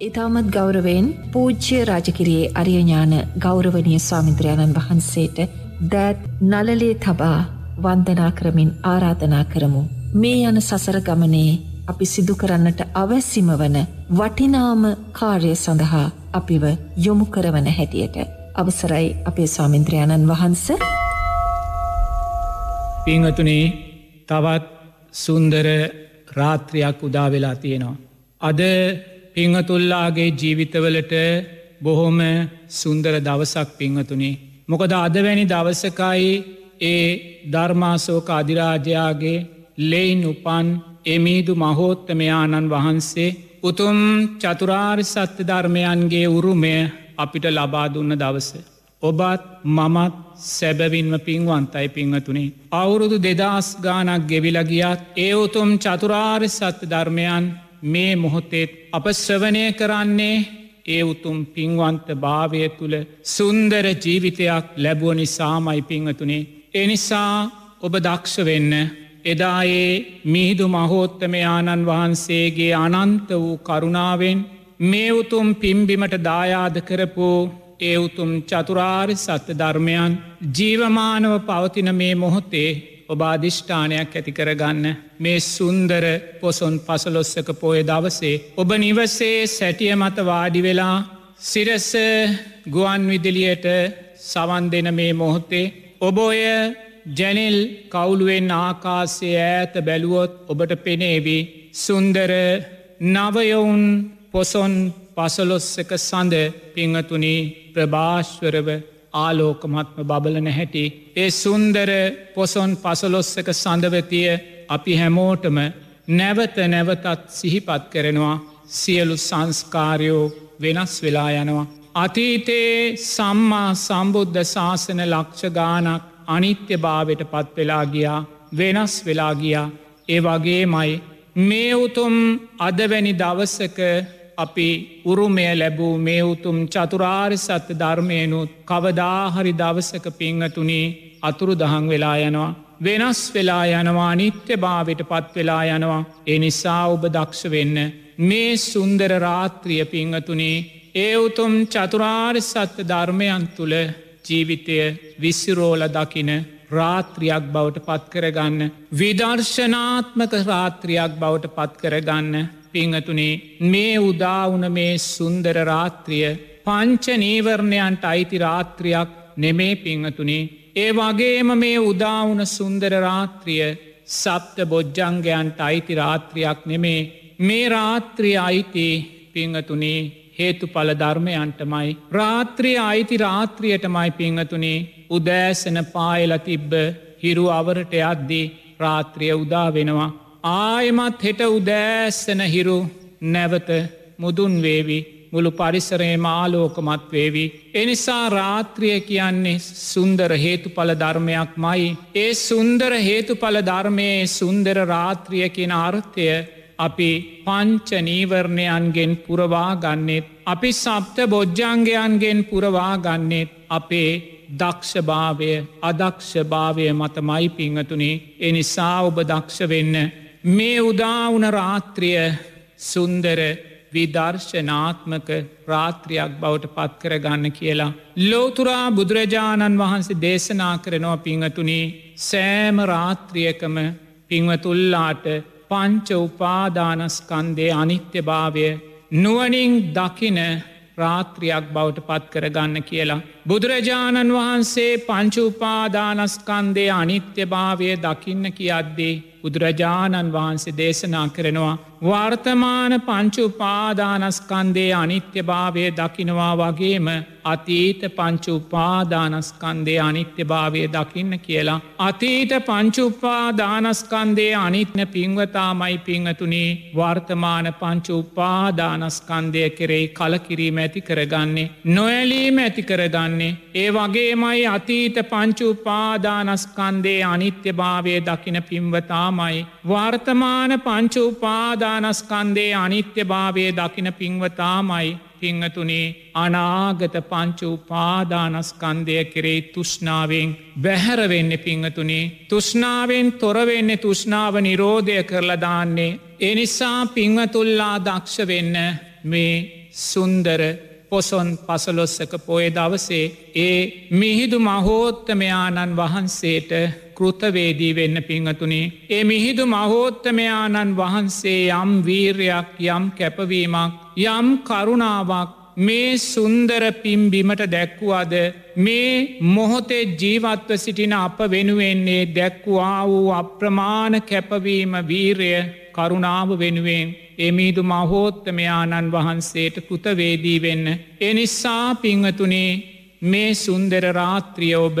ඉතාමත් ගෞරවයෙන් පූජ්‍ය රාජකිරයේ අරියඥාන ගෞරවනය ස්වාමින්ද්‍රයාණන් වහන්සේට දෑත් නලලේ තබා වන්දනා කරමින් ආරාධනා කරමු. මේ යන සසර ගමනේ අපි සිදු කරන්නට අවැස්සිම වන වටිනාම කාර්ය සඳහා අපිව යොමු කරවන හැටියට. අවසරයි අපේ ස්වාමින්ද්‍රයාණන් වහන්ස. පිංහතුනේ තවත් සුන්දර රාත්‍රයක් උදා වෙලා තියෙනවා. අද පිංහතුල්ලාගේ ජීවිතවලට බොහොම සුන්දර දවසක් පිංහතුනේ. මොකද අදවැනි දවසකයි ඒ ධර්මාසෝක අධිරාජයාගේ ලෙයින් උපන් එමීදු මහෝත්තමයාණන් වහන්සේ උතුම් චතුරාර් සත්‍ය ධර්මයන්ගේ උරුමය අපිට ලබා දුන්න දවස. ඔබත් මමත් සැබවින්ම පින්වන්තයි පිංහතුනේ. අවුරුදු දෙදස් ගානක් ගෙවිලගියත් ඒ උතුම් චතුරාර් සත්‍ය ධර්මයන් මේ මොහොතෙත් අප ශ්‍රවනය කරන්නේ ඒ උතුම් පින්වන්ත භාවය තුළ සුන්දර ජීවිතයක් ලැබුව නිසාමයි පිංහතුනේ. එනිසා ඔබ දක්ෂ වෙන්න එදායේ මිහිදු මහෝත්තමයාණන් වහන්සේගේ අනන්ත වූ කරුණාවෙන් මේ උතුම් පිම්බිමට දායාද කරපු ඒ උතුම් චතුරාර් සත්‍ය ධර්මයන් ජීවමානව පවතින මේ මොහොතේ ඔබ අධිෂ්ඨානයක් ඇති කරගන්න. මේ සුන්දර පොසොන් පසලොස්සක පෝය දවසේ ඔබ නිවසේ සැටිය මත වාඩි වෙලා සිරස ගුවන් විදිලියට සවන් දෙන මේ මොහොතේ ඔබෝය ජැනිල් කවුළුවෙන් ආකාසේ ඈත බැලුවොත් ඔබට පෙනේවි සුන්දර නවයවුන් පොසොන් පසලොස්සක සඳ පිංහතුනි ප්‍රභාශ්වරව ආලෝකමත්ම බබලන හැටි. ඒ සුන්දර පොසොන් පසලොස්සක සඳවතිය අපි හැමෝටම නැවත නැවතත් සිහිපත් කරනවා සියලු සංස්කාරයෝ වෙනස් වෙලා යනවා. අතීතයේ සම්මා සම්බුද්ධ ශාසන ලක්ෂ ගානක් අනිත්‍ය භාවට පත් වෙලා ගියා වෙනස් වෙලා ගියා ඒ වගේ මයි මේ උතුම් අදවැනි දවසක අපි උරුමය ලැබූ මේ උතුම් චතුරාර් සත්‍ය ධර්මයනුත් කවදාහරි දවසක පිංහතුනේ අතුරු දහං වෙලා යනවා. වෙනස් වෙලා යනවා නිත්‍ය භාවට පත් වෙලා යනවා. එනිසා ඔබ දක්ෂ වෙන්න. මේ සුන්දර රාත්‍රිය පිංහතුනේ ඒ උතුම් චතුරාර් සත්‍ය ධර්මයන් තුළ ජීවිතය විසිරෝල දකින රාත්‍රියක් බවට පත්කරගන්න. විදර්ශනාත්මක රාත්‍රියක් බවට පත්කරගන්න පිංහතුනේ මේ උදාවුන මේ සුන්දර රාත්‍රිය පංච නීවරණයන්ට අයිති රාත්‍රියක් නෙමේ පිංහතුනේ. ඒ වගේම මේ උදාවුන සුන්දර රාත්‍රිය සප්ත බොජ්ජංගයන්ට අයිති රාත්‍රියක් නෙමේ මේ රාත්‍රිය අයිති පිංහතුනේ හේතු පල ධර්මයන්ටමයි. රාත්‍රිය අයිති රාත්‍රියටමයි පිංහතුනේ උදෑසන පායල තිබ්බ හිරු අවරට යද්දී රාත්‍රිය උදා වෙනවා. ආයමත් හෙට උදෑස්සන හිරු නැවත මුදුන් වේවි මුළු පරිසරේ මාලෝකමත් වේවි. එනිසා රාත්‍රිය කියන්නේ සුන්දර හේතුඵල ධර්මයක් මයි. ඒ සුන්දර හේතුඵල ධර්මයේ සුන්දර රාත්‍රිය කියෙන අර්ථය අපි පංච නීවරණයන්ගෙන් පුරවා ගන්නෙත්. අපි සප්ත බොජ්ජංගයන්ගෙන් පුරවා ගන්නෙත් අපේ දක්ෂභාවය අදක්ෂභාවය මතමයි පිංහතුනේ එනිසා ඔබ දක්ෂ වෙන්න මේ උදාවුන රාත්‍රිය සුන්දර විදර්ශනාත්මක රාත්‍රියක් බවට පත්කර ගන්න කියලා. ලෝතුරා බුදුරජාණන් වහන්සේ දේශනා කරනවා පිංහතුනේ සෑම රාත්‍රියකම පිංවතුල්ලාට පංච උපාදානස්කන්දේ අනිත්‍ය භාවය නුවනින් දකින රාත්‍රියක් බවට පත් කරගන්න කියලා. බුදුරජාණන් වහන්සේ පංචුපාදානස්කන්දේ අනිත්‍ය භාවය දකින්න කියද්දී බුදුරජාණන් වහන්සේ දේශනා කරනවා. වර්තමාන පංචුපාදානස්කන්දේ අනිත්‍ය භාවය දකිනවා වගේම අතීත පංචුපාදානස්කන්දේ අනිත්‍ය භාවය දකින්න කියලා. අතීත පංචුපාදානස්කන්දේ අනිත්න පින්වතාමයි පිංහතුනේ වර්තමාන පංචුපාදානස්කන්දය කෙරෙයි කලකිරීම ඇති කරගන්නේ. නොඇලීම ඇති කරගන්නේ. ඒ වගේමයි අතීත පංචුපාදානස්කන්දේ අනිත්‍ය භාවය දකින පින්වතාමයි. වර්තමාන පංචුපාදානස්කන්දේ අනිත්‍ය භාවය දකින පින්වතාමයි. පිංහතුනේ අනාගත පංච උපාදානස්කන්දය කෙරෙයි තුෂ්නාවෙන් බැහැරවෙන්න පිංහතුනේ තුෂ්නාවෙන් තොරවෙන්න තුෂ්නාව නිරෝධය කරලදාන්නේ. එනිසා පිංහතුල්ලා දක්ෂ වෙන්න මේ සුන්දර පොසොන් පසලොස්සක පොය දවසේ ඒ මිහිදු මහෝත්තමයාණන් වහන්සේට කෘතවේදී වෙන්න පිංහතුනේ. ඒ මිහිදු මහෝත්තමයාණන් වහන්සේ යම් වීර්යක් යම් කැපවීමක් යම් කරුණාවක් මේ සුන්දර පිම්බිමට දැක්වුවද මේ මොහොතේ ජීවත්ව සිටින අප වෙනුවෙන්නේ දැක්වා වූ අප්‍රමාණ කැපවීම වීරය කරුණාව වෙනුවෙන් එමිදු මහෝත්තමයාණන් වහන්සේට කෘතවේදී වෙන්න. එනිසා පිංහතුනේ මේ සුන්දර රාත්‍රිය ඔබ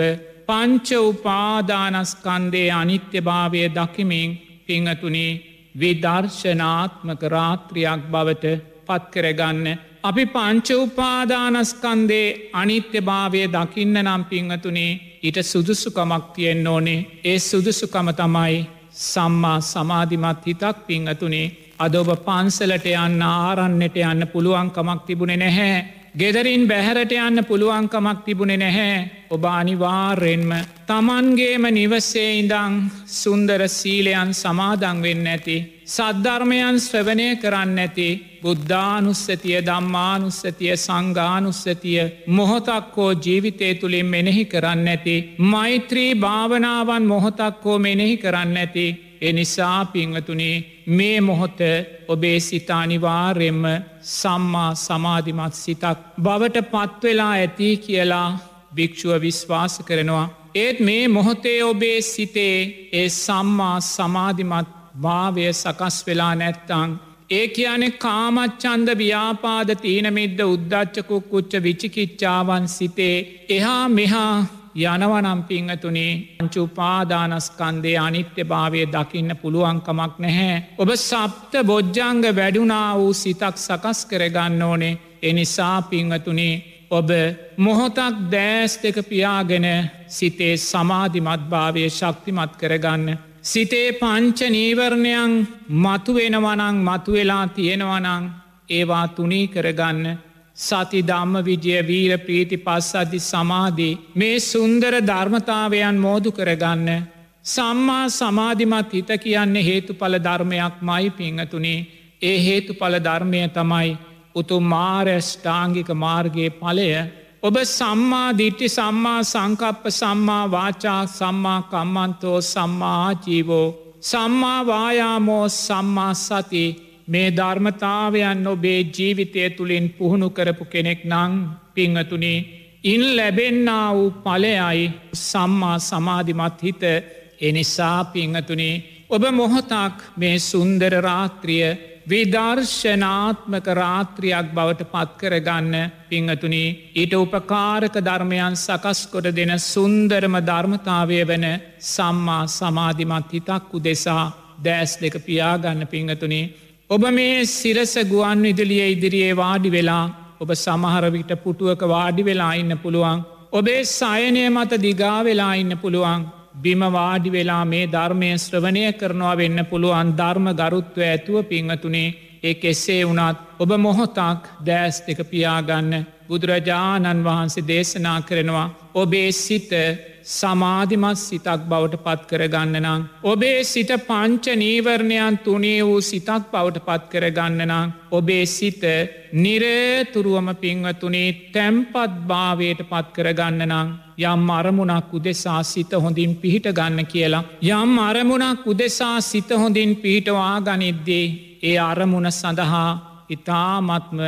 පංච උපාදානස්කන්දේ අනිත්‍යභාවය දකිමින් පිංහතුනේ විදර්ශනාත්මක රාත්‍රියක් බවට පත්කරගන්න. අපි පංච උපාදානස්කන්දේ අනිත්‍යභාවය දකින්න නම් පිංහතුනේ ඊට සුදුසුකමක් තියෙන් ඕනේ. ඒ සුදුසුකම තමයි සම්මා සමාධිමත් හිතක් පිංහතුනේ. අද ඔබ පන්සලට යන්න ආරන්නට යන්න පුළුවන්කමක් තිබුණෙ නැහැ. ගෙදරින් බැහැරට යන්න පුළුවන්කමක් තිබුණෙ නැහැ ඔබ අනිවාර්යෙන්ම තමන්ගේම නිවසේ ඉඳං සුන්දර සීලයන් සමාදං වෙන්න ඇති. සද්ධර්මයන් ශ්‍රවනය කරන්න ඇති බුද්ධානුස්සතිය දම්මානුස්සතිය සංගානුස්සතිය මොහොතක් හෝ ජීවිතය තුළින් මෙනෙහි කරන්න ඇති. මෛත්‍රී භාවනාවන් මොහොතක් හෝ මෙනෙහි කරන්න ඇති. එනිසා පිංහතුනේ මේ මොහොත ඔබේ සිතානිවාර්යෙන්ම සම්මා සමාධිමත් සිතක් බවට පත්වෙලා ඇති කියලා භික්‍ෂුව විශ්වාස කරනවා. ඒත් මේ මොහොතේ ඔබේ සිතේ ඒ සම්මා සමාධිමත් භාවය සකස් වෙලා නැත්තං. ඒ කියන කාමච්චන්ද ව්‍යාපාද තීනමිද්ද උද්දච්චකුක් කුච්ච විචිකිච්චාවන් සිතේ එහා මෙහා යනවනම් පිංහතුනේ අංචුපාදානස්කන්දේ අනිත්‍ය භාවය දකින්න පුළුවන්කමක් නැහැ. ඔබ සප්ත බොජ්ජංග වැඩුනා වූ සිතක් සකස් කරගන්න ඕනේ එනිසා පිංහතුනේ ඔබ මොහොතක් දෑස් දෙක පියාගෙන සිතේ සමාධිමත් භාවය ශක්තිමත් කරගන්න. සිතේ පංච නීවරණයන් මතුවෙනවනං මතුවෙලා තියෙනවනං ඒවා තුනී කරගන්න සති දම්ම විජය වීර ප්‍රීති පස් අධි සමාධී මේ සුන්දර ධර්මතාවයන් මෝදු කරගන්න. සම්මා සමාධිමත් හිත කියන්නේ හේතුඵල ධර්මයක් මයි පිංහතුනේ ඒ හේතුඵල ධර්මය තමයි උතු මාරෂ්ඨාංගික මාර්ගයේ පලය ඔබ සම්මා දිට්ටි සම්මා සංකප්ප සම්මා වාචා සම්මා කම්මන්තෝ සම්මා ජීවෝ සම්මා වායාමෝ සම්මා සති මේ ධර්මතාවයන් ඔබේ ජීවිතය තුළින් පුහුණු කරපු කෙනෙක් නං පිංහතුනේ ඉන් ලැබෙන්න්නා වූ පලයයි සම්මා සමාධිමත් හිත. එනිසා පිංහතුනේ ඔබ මොහොතක් මේ සුන්දර රාත්‍රිය විදර්ශනාත්මක රාත්‍රියක් බවට පත්කරගන්න පිංහතුනි ඊට උපකාරක ධර්මයන් සකස් කොට දෙන සුන්දරම ධර්මතාවය වන සම්මා සමාධිමත් හිතක් උදෙසා දෑස් දෙක පියාගන්න පිංහතුනේ ඔබ මේ සිරස ගුවන් විදුලිය ඉදිරියේ වාඩි වෙලා ඔබ සමහරවිට පුටුවක වාඩි වෙලා ඉන්න පුළුවන්. ඔබේ සයනය මත දිගා වෙලා ඉන්න පුළුවන්. බිම වාඩි වෙලා මේ ධර්මය ශ්‍රවණය කරනවා වෙන්න පුළුවන් ධර්ම ගරුත්ව ඇතුව පිංහතුනේ ඒ එසේ වනත් ඔබ මොහොතක් දෑස් දෙක පියාගන්න බුදුරජාණන් වහන්සේ දේශනා කරනවා ඔබේ සිත සමාධිමත් සිතක් බවට පත් කරගන්න නම්. ඔබේ සිට පංච නීවරණයන් තුනේ වූ සිතක් බවට පත් කරගන්න නම්. ඔබේ සිත නිරේතුරුවම පිංවතුනේ තැම්පත් භාවයට පත් කරගන්න නම්. යම් අරමුණක් උදෙසා සිත හොඳින් පිහිට ගන්න කියලා. යම් අරමුණක් උදෙසා සිත හොඳින් පිහිටවා ගනිද්දේ ඒ අරමුණ සඳහා ඉතාමත්ම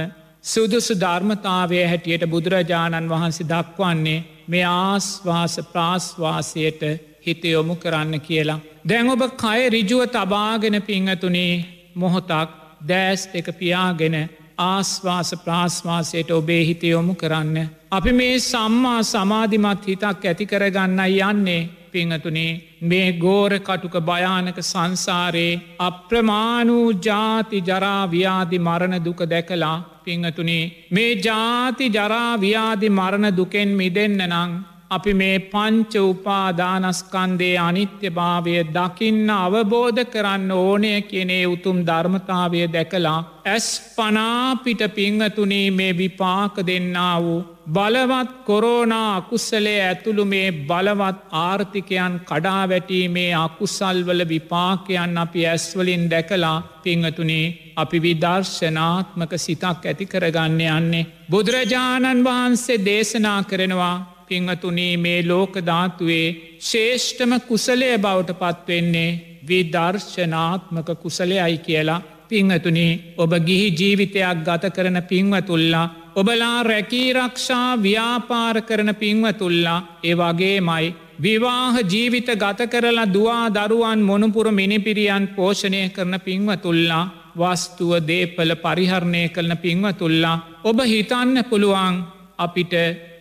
සුදුසු ධර්මතාවය හැටියට බුදුරජාණන් වහන්සේ දක්වන්නේ මේ ආස්වාස ප්‍රාස්වාසයට හිතයොමු කරන්න කියලා. දැන් ඔබ කය රිජුව තබාගෙන පිංහතුනේ මොහොතක් දෑස් එක පියාගෙන ආස්වාස ප්‍රාස්වාසයට ඔබේ හිතයොමු කරන්න. අපි මේ සම්මා සමාධිමත් හිතක් ඇති කරගන්න යන්නේ පිංහතුනේ මේ ගෝර කටුක භයානක සංසාරයේ අප්‍රමාණූ ජාති ජරාව්‍යාදි මරණ දුක දැකලා පිංහතුනේ මේ ජාති ජරාව්‍යාදි මරණ දුකෙන් මිදන්න නං අපි මේ පංච උපාදානස්කන්දේ අනිත්‍ය භාවය දකින්න අවබෝධ කරන්න ඕනය කියනේ උතුම් ධර්මතාවය දැකලා ඇස් පනාපිට පිංහතුනේ මේ විපාක දෙන්නා වූ බලවත් කොරෝනා අකුස්සලේ ඇතුළු මේ බලවත් ආර්ථිකයන් කඩා වැටීමේ අකුසල්වල විපාකයන් අපි ඇස්වලින් දැකලා පිංහතුනේ අපි විදර්ශනාත්මක සිතක් ඇති කරගන්න යන්නේ. බුදුරජාණන් වහන්සේ දේශනා කරනවා පිංහතුනී මේ ලෝකධාතුවේ ශේෂ්ඨම කුසලය බවට පත්වෙන්නේ විදර්ශනාත්මක කුසලයයි කියලා. පිංහතුනී ඔබ ගිහි ජීවිතයක් ගත කරන පින්වතුල්ලා ඔබලා රැකීරක්ෂා ව්‍යාපාර කරන පින්වතුල්ලා ඒ වගේමයි විවාහ ජීවිත ගත කරලා දවා දරුවන් මොනුපුර මිනිපිරියන් පෝෂණය කරන පින්වතුල්ලා වස්තුව දේපල පරිහරණය කරන පින්වතුල්ලා ඔබ හිතන්න පුළුවන් අපිට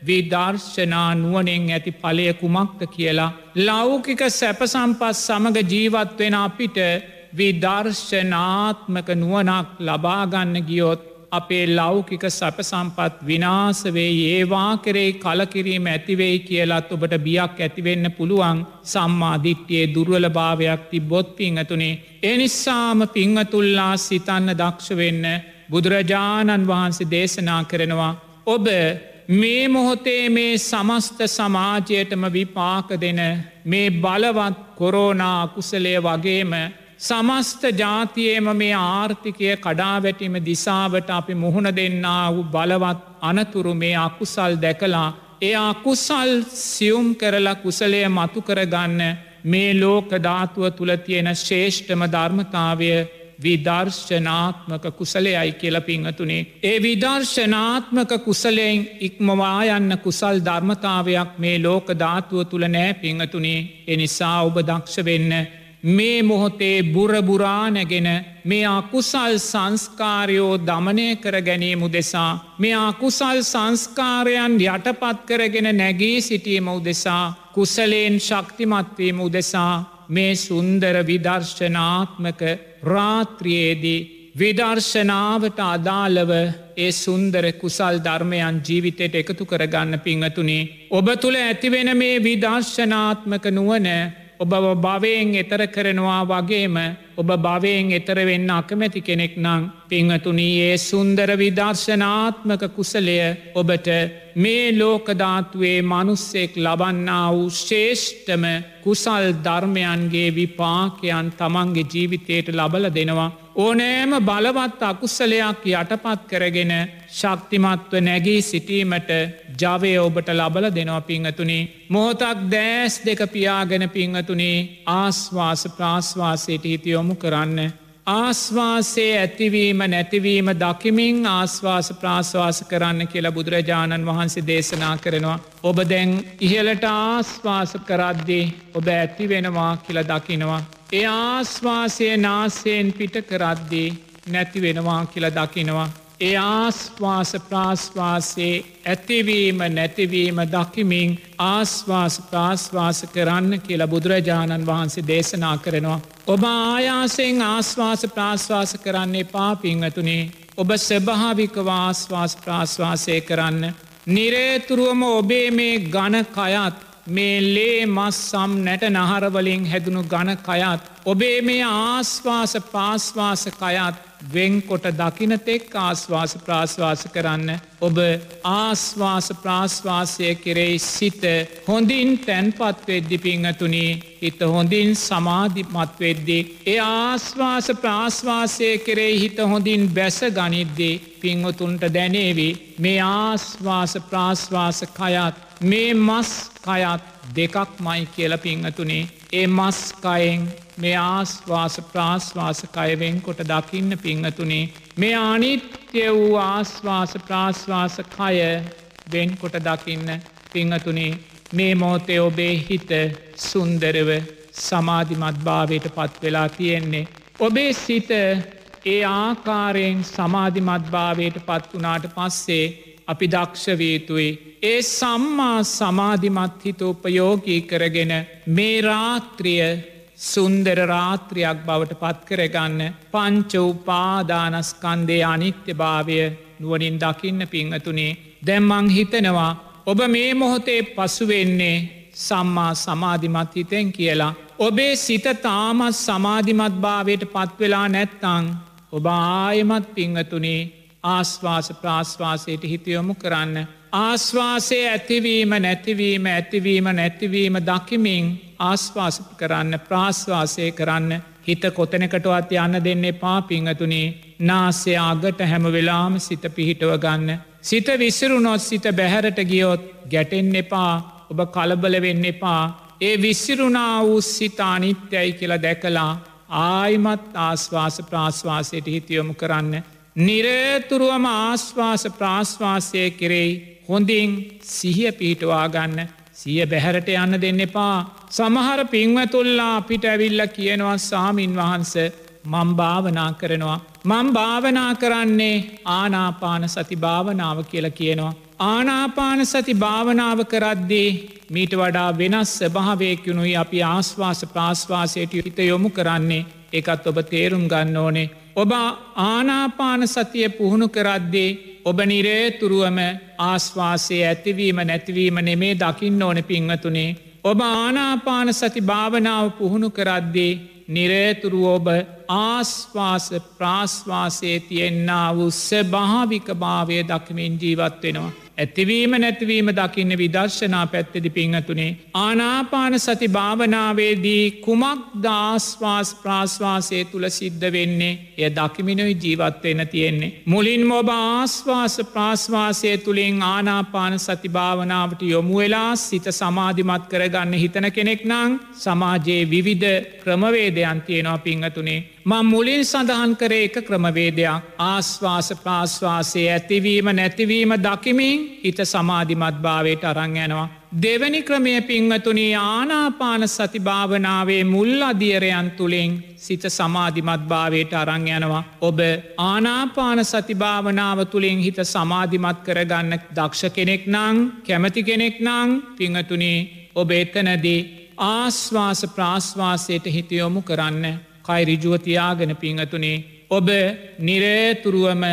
විදර්ශනා නුවනෙන් ඇති පලය කුමක්ද කියලා. ලෞකික සැපසම්පස් සමඟ ජීවත්වෙන අපිට විදර්ශනාත්මක නුවනක් ලබාගන්න ගියොත් අපේ ලෞකික සැපසම්පත් විනාසවේ ඒවා කරේ කලකිරීම ඇතිවෙයි කියලත් ඔබට බියක් ඇතිවෙන්න පුළුවන් සම්මාධිට්්‍යයේ දුර්වල භාවයක් තිබොත් පිංහතුනේ. එනිසාම පිංහතුල්ලා සිතන්න දක්ෂ වෙන්න බුදුරජාණන් වහන්සේ දේශනා කරනවා. ඔබ මේ මොහොතේ මේ සමස්ත සමාජයටම විපාක දෙන මේ බලවත් කොරෝනා අකුසලය වගේම සමස්ත ජාතියේම මේ ආර්ථිකය කඩාවැටීම දිසාවට අපි මුහුණ දෙන්නා වූ බලවත් අනතුරු මේ අකුසල් දැකලා ඒ අකුසල් සියුම් කරලා කුසලය මතු කරගන්න මේ ලෝක ධාතුව තුළ තියෙන ශේෂ්ඨම ධර්මතාවය විදර්ශනාත්මක කුසලයයි කියල පිංහතුනේ. ඒ විදර්ශනාත්මක කුසලයෙන් ඉක්මවා යන්න කුසල් ධර්මතාවයක් මේ ලෝක ධාතුව තුළ නෑ පිංහතුනේ එනිසා ඔබ දක්ෂ වෙන්න මේ මොහොතේ බුරබුරා නැගෙන මේ අකුසල් සංස්කාරයෝ දමනය කර ගැනීම උදෙසා මේ අකුසල් සංස්කාරයන් යටපත් කරගෙන නැගී සිටීම උදෙසා කුසලයෙන් ශක්තිමත්වීම උදෙසා මේ සුන්දර විදර්ශනාත්මක රාත්‍රියයේදී විදර්ශනාවට අදාළව ඒ සුන්දර කුසල් ධර්මයන් ජීවිතයට එකතු කරගන්න පිංහතුනේ. ඔබ තුළ ඇතිවෙන මේ විදර්ශනාත්මක නුවන ඔබ භවයෙන් එතර කරනවා වගේම ඔබ භවයෙන් එතර වෙන්න අකමැති කෙනෙක් නං පිංහතුනී ඒ සුන්දර විදර්ශනාත්මක කුසලය ඔබට මේ ලෝකධාතුවේ මනුස්සෙක් ලබන්නා වූ ශේෂ්ඨම කුසල් ධර්මයන්ගේ විපාකයන් තමන්ගේ ජීවිතයට ලබල දෙනවා. ඕනෑම බලවත් අකුස්සලයක් යටපත් කරගෙන ශක්තිමත්ව නැගී සිටීමට ජවය ඔබට ලබල දෙනවා පිංහතුනි. මොහොතක් දෑස් දෙක පියාගෙන පිංහතුනේ ආස්වාස ප්‍රාශ්වාසයට හිතියොමු කරන්න. ආස්වාසේ ඇතිවීම නැතිවීම දකිමින් ආස්වාස ප්‍රාශ්වාස කරන්න කියලා බුදුරජාණන් වහන්සේ දේශනා කරනවා. ඔබ දැන් ඉහලට ආස්වාස කරද්දී ඔබ ඇති වෙනවා කියල දකිනවා. ඒ ආස්වාසය නාසයෙන් පිට කරද්දී නැති වෙනවා කියල දකිනවා. ඒ ආස්වාස ප්‍රාශ්වාසයේ ඇතිවීම නැතිවීම දකිමින් ආස්වාස ප්‍රාශ්වාස කරන්න කියලා බුදුරජාණන් වහන්සේ දේශනා කරනවා. ඔබ ආයාසයෙන් ආස්වාස ප්‍රාශ්වාස කරන්නේ පාපිංහතුනේ ඔබ ස්භාවික වාස්වාස් ප්‍රාශ්වාසය කරන්න. නිරේතුරුවම ඔබේ මේ ගණ කයත් මේ ලේ මස් සම් නැට නහරවලින් හැදුණු ගණ කයත් ඔබේ මේ ආස්වාස පාස්වාස කයත් වෙන්කොට දකිනතෙක් ආස්වාස ප්‍රාශ්වාස කරන්න. ඔබ ආස්වාස ප්‍රාශ්වාසය කෙරෙයි සිත හොඳින් තැන්පත්වෙද්දි පිංහතුනී. හිත හොඳින් සමාධිමත්වෙද්දී. ඒ ආස්වාස ප්‍රාශ්වාසය කෙරෙයි හිත හොඳින් බැස ගනිද්දී පිංහතුන්ට දැනේවි. මේ ආස්වාස ප්‍රාශ්වාස කයත් මේ මස් කයත් දෙකක් මයි කියල පිංහතුනේ. ඒ මස්කයෙන් මේ ආස්වාස ප්‍රාශ්වාස කයවෙන් කොට දකින්න පිංහතුනේ මේ අනිත්‍ය වූ ආස්වාස ප්‍රාශ්වාස කය වෙන් කොට දකින්න පිංහතුනේ මේ මෝතේ ඔබේ හිත සුන්දරව සමාධිමත් භාවයට පත් වෙලා තියෙන්නේ. ඔබේ සිත ඒ ආකාරයෙන් සමාධිමත් භාවයට පත් වනාට පස්සේ අපි දක්ෂවේතුයි. ඒ සම්මා සමාධිමත් හිත උපයෝගී කරගෙන මේ රාත්‍රිය සුන්දර රාත්‍රයක් බවට පත්කරගන්න පංච උපාදානස්කන්දේ අනිත්‍ය භාවය නුවනින් දකින්න පිංහතුනේ දැම්මං හිතනවා ඔබ මේ මොහොතේ පසුවෙන්නේ සම්මා සමාධිමත් හිතෙන් කියලා. ඔබේ සිත තාමත් සමාධිමත් භාවයට පත්වෙලා නැත්තං ඔබ ආයමත් පිංහතුනේ ආස්වාස ප්‍රාශ්වාසයට හිතයොමු කරන්න. ආශ්වාසය ඇතිවීම නැතිවීම ඇතිවීම නැතිවීම දකිමින් ආශ්වාස කරන්න ප්‍රාශ්වාසය කරන්න හිත කොතනකටවත් යන්න දෙන්නේ පාපිංහතුනේ නාසේ අගට හැම වෙලාම සිත පිහිටව ගන්න. සිත විසිරුණොත් සිත බැහැරට ගියොත් ගැටෙන් එපා ඔබ කලබල වෙන්න එපා ඒ විසිරුණා වූ සිතානිත්‍යයි කියලා දැකලා ආයිමත් ආශ්වාස ප්‍රාශ්වාසයට හිතියොමු කරන්න. නිරේතුරුවම ආශ්වාස ප්‍රාශ්වාසය කෙරෙයි හොඳින් සිහිය පිහිටවා ගන්න සිය බැහැරට යන්න දෙන්න එපා. සමහර පින්වතුල්ලා අපිට ඇවිල්ල කියනවා සාමීන් වහන්ස මම් භාවනා කරනවා. මං භාවනා කරන්නේ ආනාපාන සති භාවනාව කියල කියනවා. ආනාපාන සති භාවනාව කරද්දී මීට වඩා වෙනස් ස්භාවයකුණුයි අපි ආශ්වාස ප්‍රාශ්වාසයට හිත යොමු කරන්නේ එකත් ඔබ තේරුම් ගන්න ඕනේ. ඔබ ආනාපාන සතිය පුහුණු කරද්දේ ඔබ නිරේතුරුවම ආශ්වාසය ඇතිවීම නැතිවීම නෙමේ දකින්න ඕන පිංහතුනේ. ඔබ ආනාපාන සති භාවනාව පුහුණු කරද්දේ නිරේතුරු ඔබ ආස්වාස ප්‍රාශ්වාසයේ තියෙන්න්න වුස්ස භාවික භාවය දක්මින් ජීවත් වෙනවා. ඇතිවීම නැතිවීම දකින්න විදර්ශනා පැත්තෙදි පිංහතුනේ. ආනාපාන සති භාවනාවේදී කුමක් දාස්වාස් ප්‍රාශ්වාසය තුළ සිද්ධ වෙන්නේ එය දකිමිනුයි ජීවත්වෙන තියෙන්නේ. මුලින් මොබ ආස්වාස ප්‍රාශ්වාසය තුළින් ආනාපාන සති භාවනාවට යොමු වෙලා සිත සමාධිමත් කරගන්න හිතන කෙනෙක් නං සමාජයේ විවිධ ක්‍රමවේදයන් තියෙනවා පිංහතුනේ. මං මුලින් සඳහන් කර එක ක්‍රමවේදයක් ආස්වාස ප්‍රාශ්වාසය ඇතිවීම නැතිවීම දකිමින් හිත සමාධිමත් භාවයට අරං යනවා. දෙවැනි ක්‍රමය පිංවතුනී ආනාපාන සතිභාවනාවේ මුල් අධියරයන් තුළින් සිත සමාධිමත් භාවයට අරං යනවා. ඔබ ආනාපාන සතිභාවනාව තුළින් හිත සමාධිමත් කරගන්න දක්ෂ කෙනෙක් නං කැමති කෙනෙක් නං පිංහතුනේ ඔබ එතනදී ආස්වාස ප්‍රාශ්වාසයට හිතයොමු කරන්න. කයිරිජුවතියාගෙන පිංහතුනේ ඔබ නිරේතුරුවම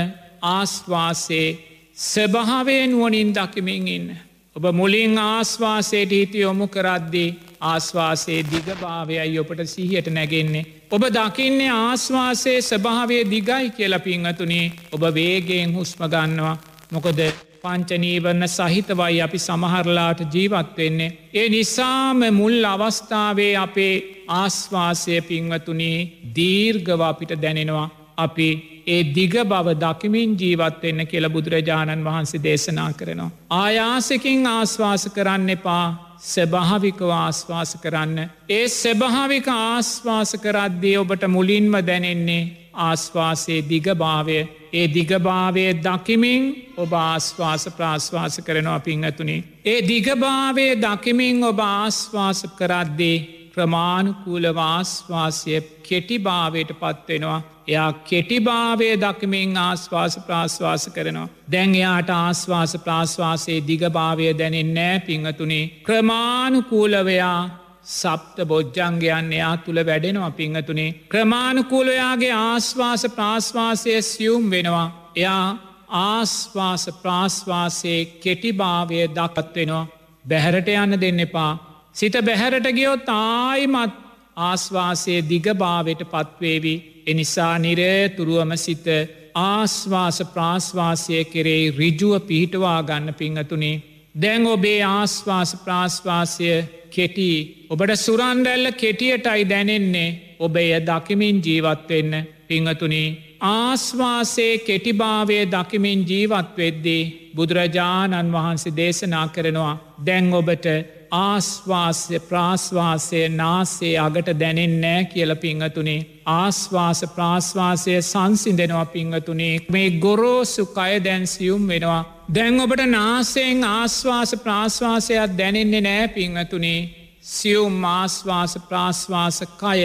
ආස්වාසේ ස්වභාවේ නුවනින් දකිමින් ඉන්න. ඔබ මුලින් ආස්වාසයට හිති යොමු කරද්දී ආස්වාසේ දිගභාවයයි ඔපට සිහියට නැගෙන්නේ. ඔබ දකින්නේ ආස්වාසේ ස්භාවය දිගයි කියල පිංහතුනේ ඔබ වේගෙන් හුස්ම ගන්නවා. මොකොද පංචනීවරණ සහිතවයි අපි සමහරලාට ජීවත්වෙන්නේ. ඒ නිසාම මුල් අවස්ථාවේ අපේ ආස්වාසය පින්වතුනේ දීර්ගව අපිට දැනෙනවා. අපි ඒ දිග බව දකිමින් ජීවත්වෙන්න කියල බුදුරජාණන් වහන්සේ දේශනා කරනවා. ආයාසකින් ආස්වාස කරන්න එපා සැභාවිකව ආස්වාස කරන්න. ඒ සැභාවික ආස්වාස කරද්දී ඔබට මුලින්ම දැනෙන්නේ ආස්වාසේ දිගභාවය ඒ දිගභාවය දකිමින් ඔබ ආස්වාස ප්‍රාශ්වාස කරනවා පිංහතුනේ. ඒ දිගභාවය දකිමින් ඔබ ආස්වාස කරද්දේ ප්‍රමාණකූලවාස්වාසය කෙටිභාවයට පත්වෙනවා. එයා කෙටිභාවය දකිමින් ආස්වාස ප්‍රාශ්වාස කරනවා. දැන් එයාට ආස්වාස ප්‍රාශ්වාසයේ දිගභාවය දැනෙන් නෑ පිංහතුනේ. ක්‍රමාණුකූලවයා සප්ත බොජ්ජංගයන් එයා තුළ වැඩෙනවා පිංහතුනේ. ක්‍රමාණුකූලයාගේ ආස්වාස ප්‍රාශ්වාසය සියුම් වෙනවා. එයා ආස්වාස ප්‍රාශ්වාසයේ කෙටිභාවය දකත් වෙනවා. බැහැරට යන්න දෙන්න එපා. සිත බැහැරට ගියොත් ආයිමත් ආස්වාසයේ දිගභාවයට පත්වේවි. එනිසා නිරේතුරුවම සිත ආස්වාස ප්‍රාශ්වාසය කෙරෙයි රිජුව පිහිටවා ගන්න පිංහතුනේ. දැන් ඔබේ ආස්වාස ප්‍රාශ්වාසය කෙටි. ඔබට සුරන්රැල්ල කෙටියටයි දැනෙන්නේ ඔබ එය දකිමින් ජීවත්වෙන්න පිංහතුනේ ආස්වාසේ කෙටිභාවය දකිමින් ජීවත්වෙද්දී බුදුරජාණන් වහන්සේ දේශනා කරනවා දැන් ඔබට ආස්වාස්‍ය ප්‍රාශ්වාසය නාසේ අගට දැනෙන් නෑ කියල පිංහතුනේ. ආස්වාස ප්‍රාශ්වාසය සංසිඳෙනවා පිංහතුනේ. මේ ගොරෝසු කය දැන්සියුම් වෙනවා. දැන් ඔබට නාසයෙන් ආස්වාස ප්‍රාශ්වාසයක් දැනෙන්නේ නෑ පිංහතුනේ. සියුම් ආස්වාස ප්‍රාශ්වාස කය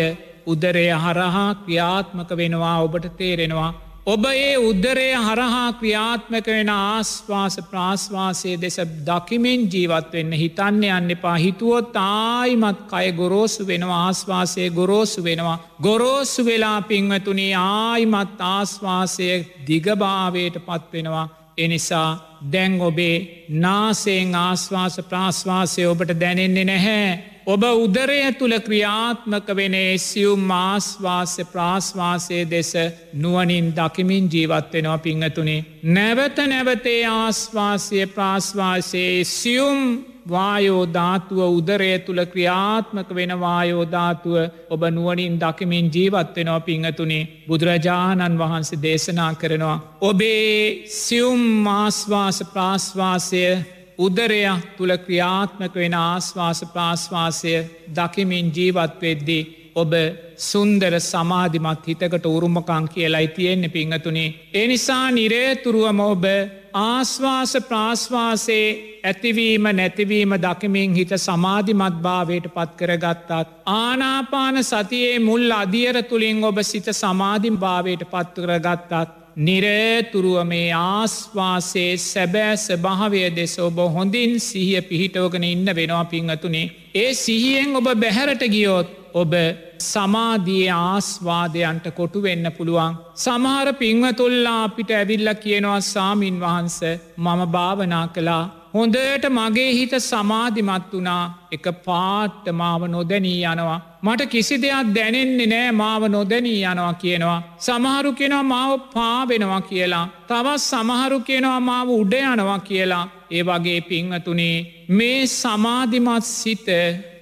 උදරය හරහා ක්‍රියාත්මක වෙනවා ඔබට තේරෙනවා. ඔබ ඒ උද්දරය හරහා ක්‍රියාත්මක වෙන ආස්වාස ප්‍රාශ්වාසය දෙස දකිමෙන් ජීවත්වෙන්න හිතන්න යන්න එපා හිතුවොත් ආයිමත් කය ගොරෝසු වෙනවා ආස්වාසය ගොරෝසු වෙනවා. ගොරෝසු වෙලා පින්වතුනි ආයිමත් ආස්වාසය දිගභාවයට පත්වෙනවා. එනිසා දැන් ඔබේ නාසයෙන් ආශ්වාස ප්‍රාශ්වාසය ඔබට දැනෙන්නේ නැහැ. ඔබ උදරය තුළ ක්‍රියාත්මක වෙන සියුම් ආස්වාස්‍ය ප්‍රාශ්වාසය දෙස නුවනින් දකිමින් ජීවත්වෙනවා පිංහතුනේ. නැවත නැවතේ ආස්වාසය ප්‍රාශ්වාසයේ සියුම් වායෝධාතුව උදරය තුළ ක්‍රියාත්මක වෙන වායෝධාතුව ඔබ නුවනින් දකිමින් ජීවත්වෙනවා පිංහතුනේ බුදුරජාණන් වහන්සේ දේශනා කරනවා. ඔබේ සියුම් මාස්වාස ප්‍රාශ්වාසය උදරයක් තුළ ක්‍රියාත්මක වෙන ආශ්වාස ප්‍රාශ්වාසය දකිමින් ජීවත්වෙද්දී. ඔබ සුන්දර සමාධිමත් හිතකට උරුමකං කියලයි තියෙන්නේ පිංහතුනේ. එනිසා නිරේතුරුවම ඔබ ආශ්වාස ප්‍රාශ්වාසේ ඇතිවීම නැතිවීම දකිමින් හිත සමාධිමත් භාවයට පත් කරගත්තාත්. ආනාපාන සතියේ මුල් අදියර තුළින් ඔබ සිත සමාධිම් භාවයට පත්කරගත්තාත්. නිරේතුරුව මේ ආස්වාසේ සැබෑ ස්භාවය දෙස ඔබ හොඳින් සිහිය පිහිටෝගෙන ඉන්න වෙනවා පිංහතුනේ. ඒ සිහියෙන් ඔබ බැහැරට ගියොත් ඔබ සමාධිය ආස්වාදයන්ට කොටු වෙන්න පුළුවන්. සමහර පිංවතුල්ලා අපිට ඇවිල්ල කියනවා සාමීන් වහන්ස මම භාවනා කලා. හොඳට මගේ හිත සමාධිමත් වනා එක පාට්ට මාව නොදැනී යනවා. මට කිසි දෙයක් දැනෙන්නේ නෑ මාව නොදැනී යනවා කියනවා. සමහරු කෙනවා මාව පාවෙනවා කියලා. තවත් සමහරු කෙනවා මාව උඩ යනවා කියලා. ඒ වගේ පිංහතුනේ මේ සමාධිමත් සිත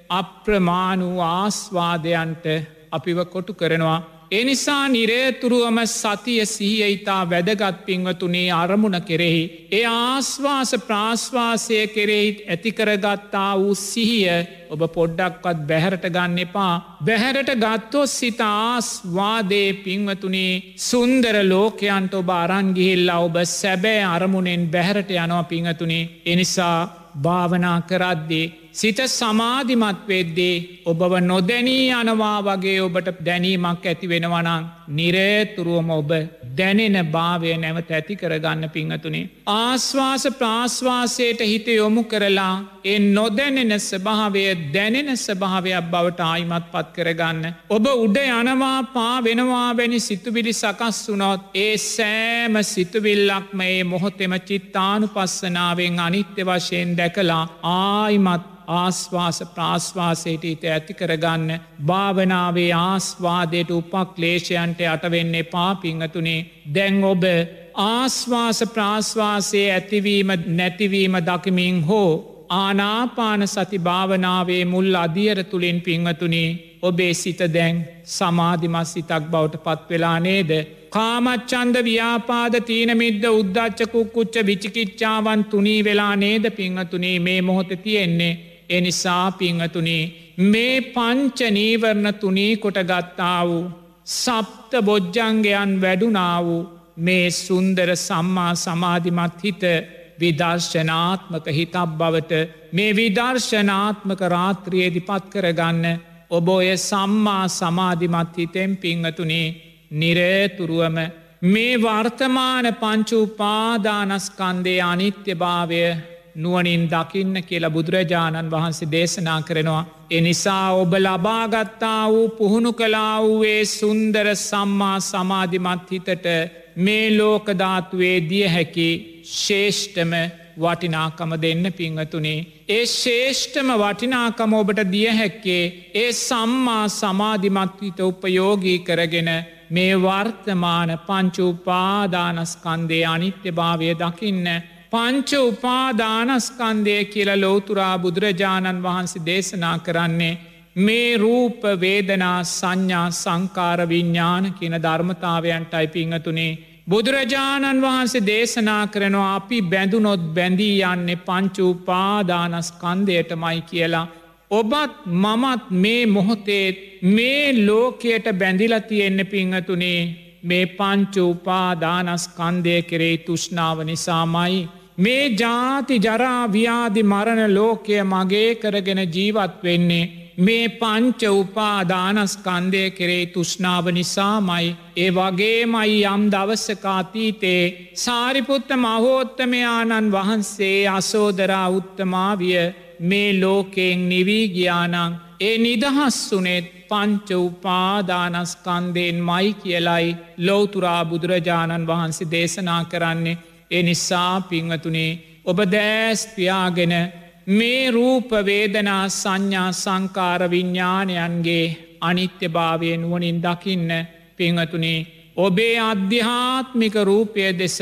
අප්‍රමාණු ආස්වාදයන්ට අපිව කොටු කරනවා. එනිසා නිරේතුරුවම සතිය සිහිය ඉතා වැදගත් පින්වතුනේ අරමුණ කෙරෙහි. ඒ ආස්වාස ප්‍රාශ්වාසය කෙරෙහිත් ඇතිකරගත්තා වූ සිහිය ඔබ පොඩ්ඩක්වත් බැහැරට ගන්න එපා. බැහැරට ගත්තොත් සිතාස් වාදේ පින්වතුනේ සුන්දර ලෝකයන්ට ඔබ අරන්ගිහිල්ලා ඔබ සැබෑ අරමුණෙන් බැහැරට යනවා පිංහතුනේ එනිසා භාවනා කරද්දේ සිත සමාධිමත් වෙද්දේ ඔබව නොදැනී යනවා වගේ ඔබට දැනීමක් ඇති වෙනවනං නිරේතුරුවම ඔබ දැනෙන භාවය නැවත ඇති කරගන්න පිංහතුනේ. ආශ්වාස ප්‍රාශ්වාසයට හිත යොමු කරලා ඒ නොදැනෙන ස්භාවය දැනෙන ස්භාවයක් බවට ආයිමත් පත් කරගන්න. ඔබ උඩ යනවා පා වෙනවා වැනි සිතුවිලි සකස් වුනොත් ඒ සෑම සිතුවිල්ලක්ම ඒ මොහොතෙම චිත්තානු පස්සනාවෙන් අනිත්‍ය වශයෙන් දැකලා ආයිමත් ආස්වාස ප්‍රාශ්වාසයට හිත ඇති කරගන්න භාවනාවේ ආස්වාදයට උපක්ලේෂයන්ට අටවෙන්න එපා පිංහතුනේ දැන් ඔබ ආස්වාස ප්‍රාශ්වාසයේ ඇතිවීම නැතිවීම දකිමින් හෝ ආනාපාන සති භාවනාවේ මුල් අදියර තුළින් පිංහතුනේ ඔබේ සිත දැන් සමාධිමත් සිතක් බවට පත්වෙලා නේද. කාමච්චන්ද ව්‍යාපාද තීනමිද්ද උද්දච්චකු කුච්ච විචිකිච්චාවන් තුනී වෙලා නේද පිංහතුනේ මේ මොහොත තියෙන්නේ. එනිසා පිංහතුනේ මේ පංච නීවරණ තුනී කොට ගත්තා වූ සප්ත බොජ්ජංගයන් වැඩුනා වූ මේ සුන්දර සම්මා සමාධිමත් හිත විදර්ශනාත්මක හිතක් බවට මේ විදර්ශනාත්මක රාත්‍රියේදි පත් කරගන්න ඔබ ඔය සම්මා සමාධිමත් හිතෙන් පිංහතුනේ නිරේතුරුවම මේ වර්තමාන පංචුපාදානස්කන්දේ අනිත්‍ය භාවය නුවනින් දකින්න කියලා බුදුරජාණන් වහන්සේ දේශනා කරනවා. එනිසා ඔබ ලබාගත්තා වූ පුහුණු කලා වූයේ සුන්දර සම්මා සමාධිමත් හිතට මේ ලෝකධාතුවේ දිය හැකි ශේෂ්ඨම වටිනාකම දෙන්න පිංහතුනේ. ඒ ශේෂ්ඨම වටිනාකම ඔබට දිය හැක්කේ ඒ සම්මා සමාධිමත්විත උපයෝගී කරගෙන මේ වර්තමාන පංචුපාදානස්කන්දේ අනිත්‍ය භාවය දකින්න පංච උපාදානස්කන්දය කියල ලෝතුරා බුදුරජාණන් වහන්සේ දේශනා කරන්නේ මේ රූප වේදනා සංඥා සංකාර විඤ්ඥාන කියන ධර්මතාවයන්ට අයිපිංහතුනේ. බුදුරජාණන් වහන්සේ දේශනා කරනවා අපි බැඳුනොත් බැඳී යන්නේ පංචූපාදානස්කන්දයට මයි කියලා. ඔබත් මමත් මේ මොහොතේත් මේ ලෝකයට බැඳිලතියෙන්න පිංහතුනේ මේ පංචූපාදානස්කන්දය කෙරේ තුෂ්නාව නිසාමයි මේ ජාති ජරාව්‍යාදි මරණ ලෝකය මගේ කරගෙන ජීවත් වෙන්නේ. මේ පංච උපාදානස්කන්දය කරේ තුෂ්නාව නිසාමයි. ඒ වගේමයි යම් දවස්සකාතීතේ සාරිපුත්ත මහෝත්තමයාණන් වහන්සේ අසෝදරා උත්තමාවිය මේ ලෝකයෙන් නිවී ගියානං. ඒ නිදහස් වනෙත් පංච උපාදානස්කන්දයෙන් මයි කියලයි ලෝතුරා බුදුරජාණන් වහන්සේ දේශනා කරන්නේ ඒ නිසා පිංවතුනේ ඔබ දෑස් පියාගෙන මේ රූපවේදනා සංඥා සංකාර විඤ්ඥානයන්ගේ අනිත්‍ය භාවය නුවනින් දකින්න පිංහතුනේ ඔබේ අධ්‍යාත්මික රූපය දෙස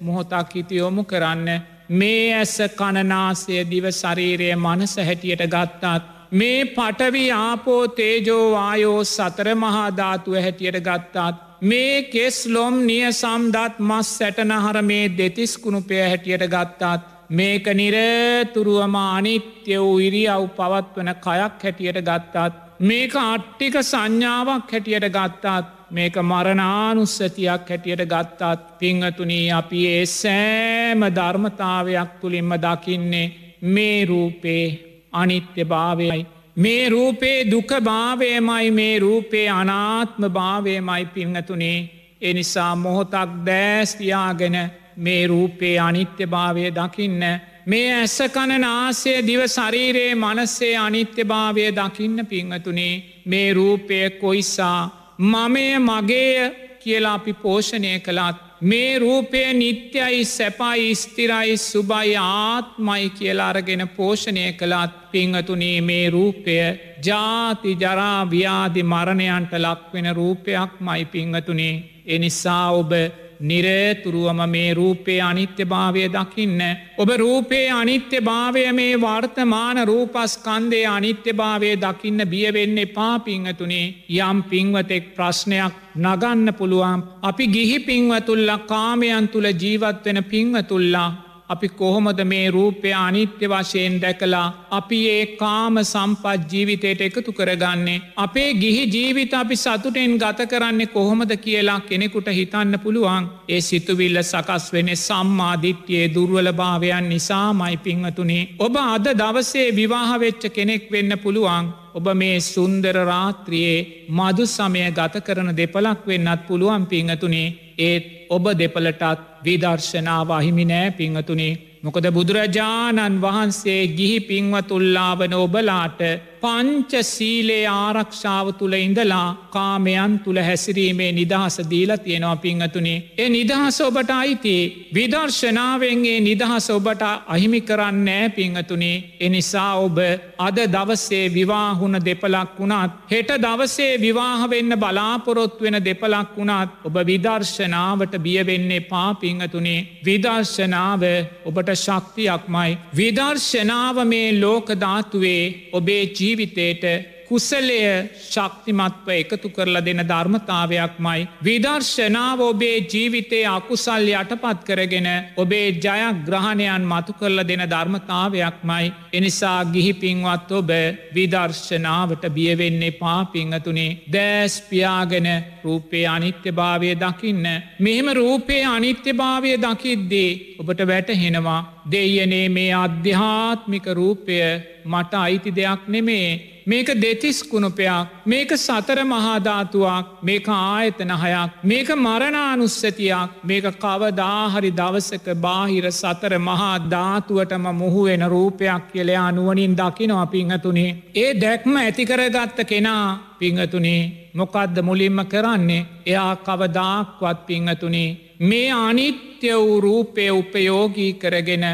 මොහොතක් හිතියොමු කරන්න මේ ඇස කණනාසය දිව ශරීරය මනස හැටියට ගත්තාත් මේ පටවි ආපෝ තේජෝවායෝ සතර මහාධාතුව හැටියට ගත්තාත් මේ කෙස් ලොම් නිය සම්දත් මස් සැටනහර මේ දෙතිස් කුණුපය හැටියට ගත්තාත් මේක නිරතුරුවම අනිත්‍ය වූ ඉරියව් පවත්වන කයක් හැටියට ගත්තාත් මේක අට්ටික සංඥාවක් හැටියට ගත්තාත් මේක මරණානුස්සතියක් හැටියට ගත්තාත් පිංහතුනී අපි ඒ සෑම ධර්මතාවයක් තුළින්ම දකින්නේ මේ රූපේ අනිත්‍ය භාවයයි. මේ රූපේ දුක භාවයමයි මේ රූපේ අනාත්ම භාවයමයි පිංහතුනේ. එනිසා මොහොතක් දෑස්තියාගෙන මේ රූපේ අනිත්‍ය භාවය දකින්න මේ ඇස කණනාසය දිව ශරීරයේ මනස්සේ අනිත්‍ය භාවය දකින්න පිංහතුනේ. මේ රූපය කොයිසා මමය මගේය කියලා අපි පෝෂණය කළත් මේ රූපය නිත්‍යයි සැපයි ස්තිරයි සුබයි ආත්මයි කියලාරගෙන පෝෂණය කළත් පිංහතුනේ මේ රූපය ජාති ජරාව්‍යාදි මරණයන්ට ලක්වෙන රූපයක් මයි පිංහතුනේ එනිසා ඔබ නිරේතුරුවම මේ රූපේ අනිත්‍ය භාවය දකින්න. ඔබ රූපේ අනිත්‍ය භාවය මේ වර්තමාන රූපස්කන්දේ අනිත්‍ය භාවය දකින්න බියවෙන්න එපා පිංහතුනේ යම් පිංවතෙක් ප්‍රශ්නයක් නගන්න පුළුවන් අපි ගිහි පිංවතුල්ලා කාමයන් තුළ ජීවත්වෙන පිංවතුල්ලා අපි කොහොමද මේ රූපය අනිත්‍ය වශයෙන් දැකලා අපි ඒ කාම සම්පත් ජීවිතයට එකතු කරගන්නේ. අපේ ගිහි ජීවිත අපි සතුටෙන් ගත කරන්නේ කොහොමද කියලා කෙනෙකුට හිතන්න පුළුවන් ඒ සිතුවිල්ල සකස් වෙන සම්මාධිත්‍යයේ දුර්වල භාවයන් නිසා මයි පිංහතුනේ. ඔබ අද දවසේ විවාහවෙච්ච කෙනෙක් වෙන්න පුළුවන්. ඔබ මේ සුන්දර රාත්‍රියයේ මදු සමය ගත කරන දෙපලක් වෙන්නත් පුළුවන් පිංහතුනේ. ඒත් ඔබ දෙපලටත් විදර්ශනාව අහිමි නෑ පිංහතුනේ. මොකද බුදුරජාණන් වහන්සේ ගිහි පින්වතුල්ලාවන ඔබලාට පංච සීලේ ආරක්ෂාව තුළ ඉඳලා කාමයන් තුළ හැසිරීමේ නිදහස දීලා තියෙනවා පිංහතුනේ. ඒ නිදහස ඔබට අයිති විදර්ශනාවෙන්ගේ නිදහස ඔබට අහිමි කරන්නෑ පිංහතුනේ. එනිසා ඔබ අද දවසේ විවාහුණ දෙපලක් වුණත් හෙට දවසේ විවාහවෙන්න බලාපොරොත් වෙන දෙපලක් වුණත් ඔබ විදර්ශනාවට බියවෙන්නේ පා පිංහතුනේ විදර්ශනාව ඔබට ශක්තියක්මයි. විදර්ශනාව මේ ලෝකධාතුවේ ඔබේ ජීවිතයට කුසලය ශක්තිමත්ව එකතු කරලා දෙන ධර්මතාවයක් මයි. විදර්ශනාව ඔබේ ජීවිතයේ අකුසල් යටපත් කරගෙන ඔබේ ජයග්‍රහණයන් මතු කරලා දෙන ධර්මතාවයක් මයි. එනිසා ගිහි පින්වත් ඔබ විදර්ශනාවට බියවෙන්නේ පාපිංහතුනේ දෑස්පියාගෙන රූපේ අනිත්‍ය භාවය දකින්න. මෙහෙම රූපේ අනිත්‍ය භාවය දකිද්දේ ඔබට වැටහෙනවා දෙයනේ මේ අධ්‍යාත්මික රූපය මට අයිති දෙයක් නෙමේ මේක දෙතිස් කුණුපයක් මේක සතර මහාධාතුවක් මේක ආයතන හයක් මේක මරණානුස්සතියක් මේක කවදාහරි දවසක බාහිර සතර මහා ධාතුවටම මුහුවෙන රූපයක් කියලයා නුවනින් දකිනවා පිංහතුනේ. ඒ දැක්ම ඇතිකරගත්ත කෙනා පිංහතුනේ මොකක්ද මුලින්ම කරන්නේ? එයා කවදාක්වත් පිංහතුනේ මේ අනිත්‍ය වූ රූපය උපයෝගී කරගෙන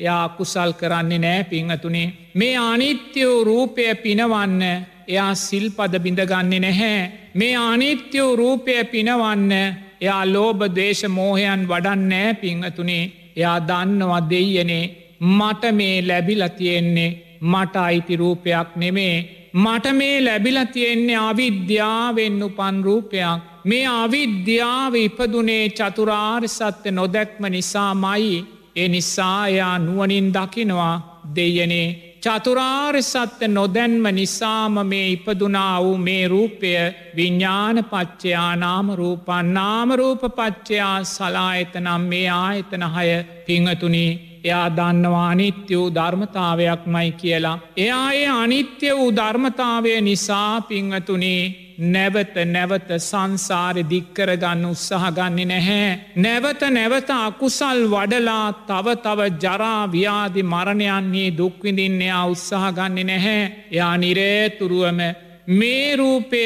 එයා කුසල් කරන්නේ නෑ පිංහතුනේ මේ අනිත්‍යෝ රූපය පිනවන්න එයා සිල්පද බිඳගන්නේ නැහැ. මේ අනිත්‍යෝ රූපය පිනවන්න එයා ලෝබ දේශ මෝහයන් වඩන්නෑ පිංහතුනේ එයා දන්නවා දෙයනේ මට මේ ලැබිලතියෙන්නේ මට අයිති රූපයක් නෙමේ. මට මේ ලැබිල තියෙන්නේ අවිද්‍යාවෙන් උපන් රූපයක්. මේ අවිද්‍යාව ඉපදුනේ චතුරාර් සත්‍ය නොදැක්ම නිසා මයි ඒ නිසායා නුවනින් දකිනවා දෙයනේ චතුරාර් සත්‍ය නොදැන්ම නිසාම මේ ඉපදුනා වූ මේ රූපය විඤ්ඥාන පච්චයා නාමරූපන් නාමරූප පච්චයා සලාඇතනම් මේ ආයතන හය පිංහතුනී එයා දන්නවා අනිත්‍ය වූ ධර්මතාවයක් මයි කියලා. එයා ඒ අනිත්‍ය වූ ධර්මතාවය නිසා පිංහතුනේ නැවත නැවත සංසාරය දික්කරගන්න උත්සාහගන්නේ නැහැ. නැවත නැවත අකුසල් වඩලා තව තව ජරාව්‍යාදි මරණයන්නේ දුක්විඳින්නයා උත්සාහගන්නේ නැහැ. යා නිරේතුරුවම මේ රූපය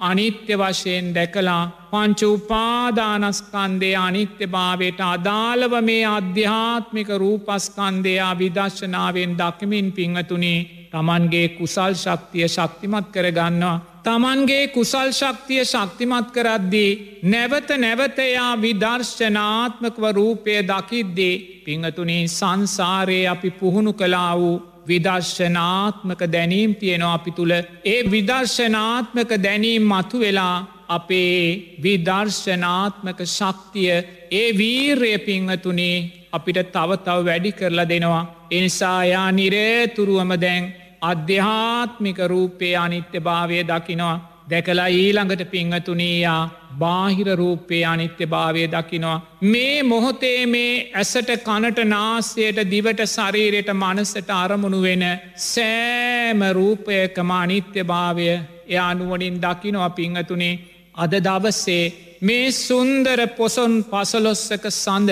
අනිත්‍ය වශයෙන් දැකලා පංච උපාදානස්කන්දය අනිත්‍ය භාවයට අදාළව මේ අධ්‍යාත්මික රූපස්කන්දයා විදර්ශනාවෙන් දකිමින් පිංහතුනේ තමන්ගේ කුසල් ශක්තිය ශක්තිමත් කරගන්නවා. තමන්ගේ කුසල් ශක්තිය ශක්තිමත් කරද්දී. නැවත නැවතයා විදර්ශනාත්මකව රූපය දකිද්දේ පිංහතුනේ සංසාරයේ අපි පුහුණු කලා වූ විදර්ශනාත්මක දැනීම් තියෙනවා අපි තුළ ඒ විදර්ශනාත්මක දැනීම් මතු වෙලා අපේ විදර්ශනාත්මක ශක්තිය ඒ වීර්ය පිංහතුනේ අපිට තව තව වැඩි කරලා දෙනවා. එනිසායා නිරේතුරුවම දැන් අධ්‍යාත්මික රූපේ අනිත්‍ය භාවය දකිනවා. දැකලා ඊළඟට පිංහතුනීයා බාහිර රූපයේ අනිත්‍ය භාවය දකිනවා. මේ මොහොතේ මේ ඇසට කනට නාසයට දිවට ශරීරයට මනසට අරමුණු වෙන සෑම රූපයකම අනිත්‍ය භාවය එය අනුවනින් දකිනවා පිංහතුනේ අද දවස්සේ මේ සුන්දර පොසොන් පසලොස්සක සඳ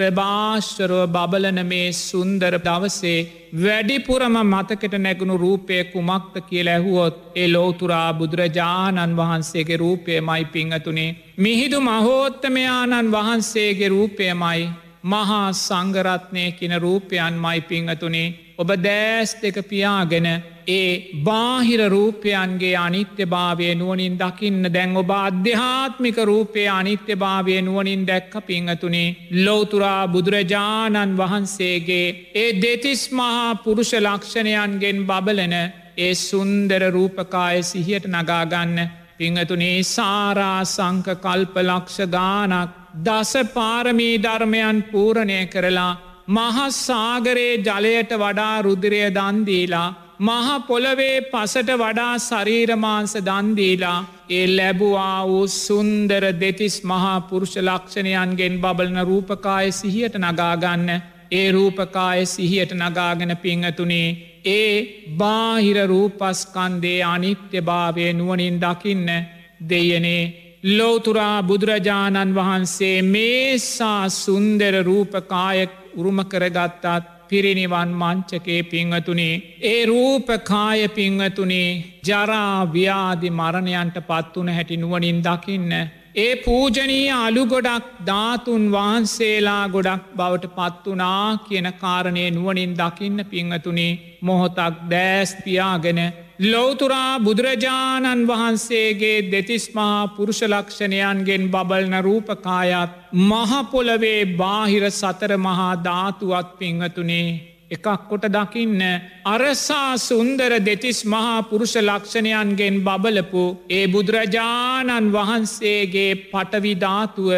ප්‍රභාශ්වරව බබලන මේ සුන්දර දවසේ වැඩිපුරම මතකට නැගුණු රූපය කුමක්ත කියල ඇහුවොත් ඒ ලෝතුරා බුදුරජාණන් වහන්සේගේ රූපය මයි පිංහතුනේ. මිහිදු මහෝත්තමයාණන් වහන්සේගේ රූපයමයි මහා සංගරත්නය කියන රූපයන් මයි පිංහතුනේ ඔබ දෑස් දෙක පියාගෙන ඒ බාහිර රූපයන්ගේ අනිත්‍ය භාවය නුවනින් දකින්න දැන් ඔබ අධ්‍යාත්මික රූපය අනිත්‍ය භාවය නුවනින් දැක්ක පිංහතුනේ. ලෝතුරා බුදුරජාණන් වහන්සේගේ ඒ දෙතිස් මහා පුරුෂ ලක්ෂණයන්ගෙන් බබලන ඒ සුන්දර රූපකාය සිහියට නගාගන්න පිංහතුනේ සාරා සංක කල්ප ලක්ෂ ගානක් දස පාරමී ධර්මයන් පූරණය කරලා මහස්සාගරයේ ජලයට වඩා රුදිරය දන්දීලා මහපොළවේ පසට වඩා ශරීරමාංස දන්දීලා ඒ ලැබුවා වූ සුන්දර දෙතිස් මහා පුරුෂ ලක්ෂණයන්ගෙන් බබලන රූපකාය සිහියට නගාගන්න ඒ රූපකාය සිහියට නගාගෙන පිංහතුනේ ඒ බාහිර රූපස්කන්දේ අනිත්‍ය භාවය නුවනින් දකින්න දෙයනේ. ලෝතුරා බුදුරජාණන් වහන්සේ මේසා සුන්දර රූපකාය උරුම කරගත්තාත් පිරිනිවන් මංචකේ පිංහතුනේ ඒ රූපකාය පිංහතුනේ ජරාව්‍යාදි මරණයන්ට පත්වන හැටි නුවනින් දකින්න. ඒ පූජනී අලු ගොඩක් ධාතුන් වහන්සේලා ගොඩක් බවට පත්වනා කියන කාරණය නුවනින් දකින්න පිංහතුනේ මොහොතක් දෑස්තියාගෙන ලෝතුරා බුදුරජාණන් වහන්සේගේ දෙතිස්මහා පුරුෂලක්ෂණයන්ගෙන් බබල්න රූපකායත් මහපොලවේ බාහිර සතර මහා ධාතුවත් පිංහතුනේ එකක් කොට දකින්න අරසා සුන්දර දෙතිස් මහා පුරුෂ ලක්ෂණයන්ගෙන් බබලපු ඒ බුදුරජාණන් වහන්සේගේ පටවිධාතුව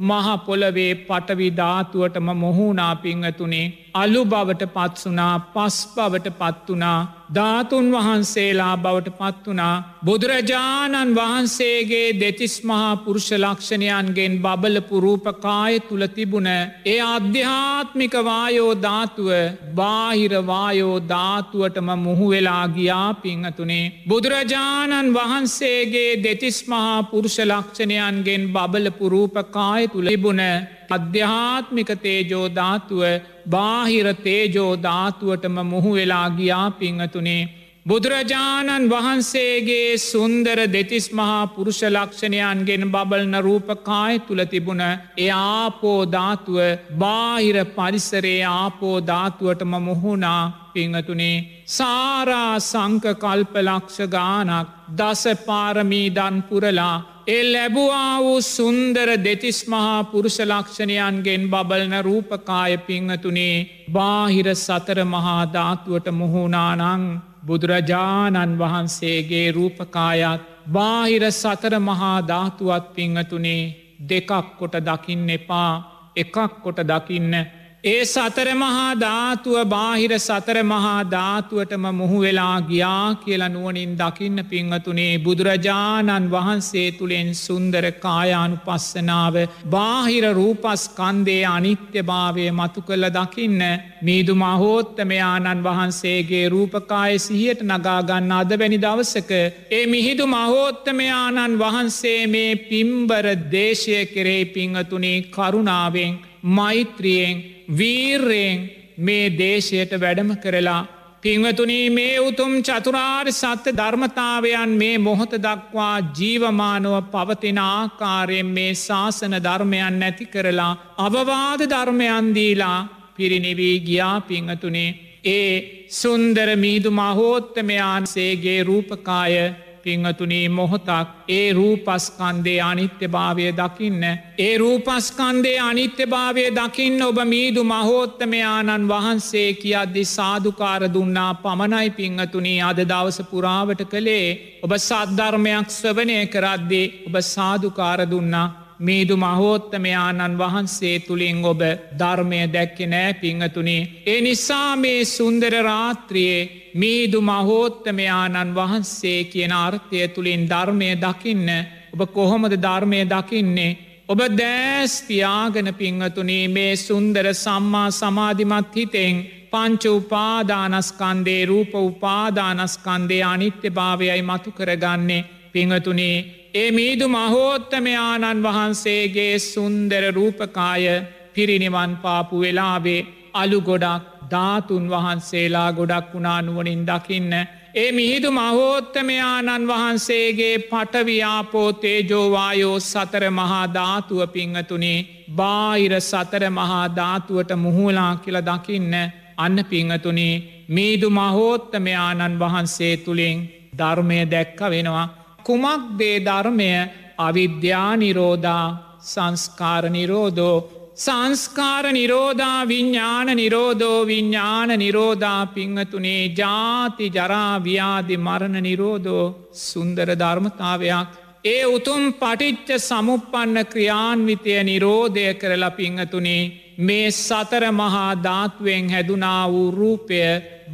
මහපොලවේ පටවිධාතුවටම මොහුණා පිංහතුනේ අලු බවට පත්සුනා පස් බවට පත්වනා ධාතුන් වහන්සේලා බවට පත්වනා බුදුරජාණන් වහන්සේගේ දෙතිස් මහා පුරුෂ ලක්ෂණයන්ගෙන් බබලපු රූපකාය තුළ තිබුණ ඒ අධ්‍යාත්මිකවායෝ ධාතුව බාහිරවායෝ ධාතුවටම මුහුවෙලා ගියා පිංහතුනේ බුදුරජාණන් වහන්සේගේ දෙතිස් මහා පුරුෂ ලක්ෂණයන්ගෙන් බබලපු රූපකාය තුළ තිබුණ අධ්‍යාත්මික තේජෝ ධාතුව බාහිර තේජෝ ධාතුවටම මුහු වෙලා ගියා පිංහතුනේ. බුදුරජාණන් වහන්සේගේ සුන්දර දෙතිස් මහා පුරුෂ ලක්ෂණයන්ගෙන් බබල්න රූපකාය තුළ තිබුණ එ ආපෝ ධාතුව බාහිර පරිසරේ ආපෝ ධාතුවටම මුහුණා පිංහතුනේ සාරා සංක කල්ප ලක්ෂ ගානක් දස පාරමී දන් පුරලා ඒ ලැබුවා වූ සුන්දර දෙතිස් මහා පුරුෂ ලක්ෂණයන්ගෙන් බබලන රූපකාය පිංහතුනේ බාහිර සතර මහා ධාතුවට මුහුණානං බුදුරජාණන් වහන්සේගේ රූපකායත් බාහිර සතර මහා ධාතුවත් පිංහතුනේ දෙකක් කොට දකින්න එපා එකක් කොට දකින්න ඒ සතර මහා ධාතුව බාහිර සතර මහා ධාතුවටම මුහු වෙලා ගියා කියලා නුවනින් දකින්න පිංහතුනේ බුදුරජාණන් වහන්සේ තුළෙන් සුන්දර කායානු පස්සනාව බාහිර රූපස්කන්දේ අනිත්‍ය භාවය මතු කළ දකින්න මීදු මහෝත්තමයාණන් වහන්සේගේ රූපකාය සිහියට නගාගන්න අද වැනි දවසක ඒ මිහිදු මහෝත්තමයාණන් වහන්සේ මේ පිම්බර දේශය කෙරේ පිංහතුනේ කරුණාවෙන් මෛත්‍රියෙන් වීර්රයෙන් මේ දේශයට වැඩම කරලා පිංවතුනී මේ උතුම් චතුරාර් සත්‍ය ධර්මතාවයන් මේ මොහොත දක්වා ජීවමානුව පවතින ආකාරයෙන් මේ ශාසන ධර්මයන් නැති කරලා අවවාද ධර්මයන්දීලා පිරිනිවී ගියා පිංහතුනේ ඒ සුන්දර මීදු මහෝත්තමයාන්සේගේ රූපකාය පිංහතුනී මොහොතක් ඒ රූපස්කන්දේ අනිත්‍ය භාවය දකින්න. ඒ රූපස්කන්දේ අනිත්‍ය භාවය දකින්න ඔබ මීදු මහෝත්තමයාණන් වහන්සේ කියද්දි සාධකාර දුන්නා පමණයි පිංහතුනී අද දවස පුරාවට කළේ ඔබ සද්ධර්මයක් ස්වවනය කරද්දේ ඔබ සාධකාර දුන්නා මීදු මහෝත්තමයාණන් වහන්සේ තුළින් ඔබ ධර්මය දැක්කෙ නෑ පිංහතුනේ. ඒ නිසා මේ සුන්දර රාත්‍රියයේ මීදු මහෝත්තමයාණන් වහන්සේ කියන අර්ථය තුළින් ධර්මය දකින්න ඔබ කොහොමද ධර්මය දකින්නේ. ඔබ දෑස් පියාගන පිංහතුනේ මේ සුන්දර සම්මා සමාධිමත් හිතෙන් පංච උපාදානස්කන්දේ රූප උපාදානස්කන්දේ අනිත්‍ය භාවයයි මතු කරගන්නේ පිංහතුනේ ඒ මීදු මහෝත්තමයාණන් වහන්සේගේ සුන්දර රූපකාය පිරිනිවන් පාපු වෙලාවේ අලු ගොඩක් ධාතුන් වහන්සේලා ගොඩක් වුණානුවනින් දකින්න. ඒ මිහිදු මහෝත්තමයාණන් වහන්සේගේ පටවියාපෝතේ ජෝවායෝ සතර මහා ධාතුව පිංහතුනේ බාහිර සතර මහා ධාතුවට මුහුලා කියල දකින්න අන්න පිංහතුනේ මීදු මහෝත්තමයාණන් වහන්සේ තුළින් ධර්මය දැක්ක වෙනවා කුමක් දේ ධර්මය අවිද්‍යානිරෝධා සංස්කාර නිරෝධෝ. සංස්කාර නිරෝධා විඤ්ඥාන නිරෝධෝ. විඤ්ඥාන නිරෝධා පිංහතුනේ ජාති ජරාව්‍යාදි මරණ නිරෝධෝ. සුන්දර ධර්මතාවයක්. ඒ උතුම් පටිච්ච සමුපපන්න ක්‍රියාන්විතය නිරෝධය කරලා පිංහතුනේ මේ සතර මහා ධාත්ුවෙන් හැදුනා වූ රූපය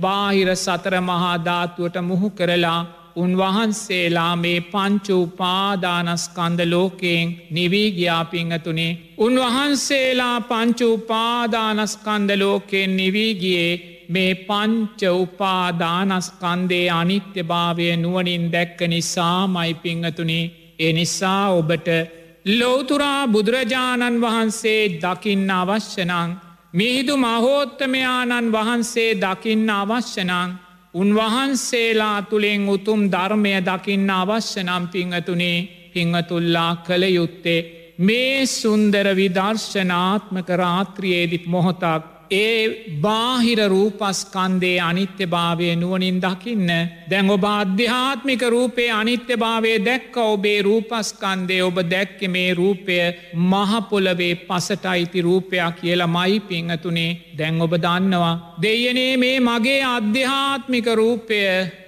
බාහිර සතර මහා ධාත්තුවට මුහු කරලා උන්වහන්සේලා මේ පංචු උපාදානස්කන්ද ලෝකයෙන් නිවී ගියාපිංහතුනේ. උන්වහන්සේලා පංචු උපාදානස්කන්ද ලෝකයෙන් නිවීගියේ මේ පංච උපාදානස්කන්දේ අනිත්‍ය භාවය නුවනින් දැක්ක නිසා මයිපිංහතුනේ ඒ නිසා ඔබට ලෝතුරා බුදුරජාණන් වහන්සේ දකින්න අවශ්‍යනං මිහිදු මහෝත්තමයාණන් වහන්සේ දකින්න අවශ්‍යනං උන්වහන්සේලා තුළින් උතුම් ධර්මය දකින්න අවශ්‍ය නම් පිංහතුනේ පිංහතුල්ලා කළ යුත්තේ මේ සුන්දර විදර්ශනාත්මක රාත්‍රියේදි මොහොතක් ඒ බාහිර රූපස්කන්දේ අනිත්‍ය භාවය නුවනින් දකින්න. දැන් ඔබ අධ්‍යාත්මික රූපේ අනිත්‍ය භාවය දැක්ක ඔබේ රූපස්කන්දේ ඔබ දැක්ක මේ රූපය මහපොලවේ පසට අයිති රූපයක් කියලා මයි පිංහතුනේ. දැන් ඔබ දන්නවා. දෙයනේ මේ මගේ අධ්‍යාත්මික රූපය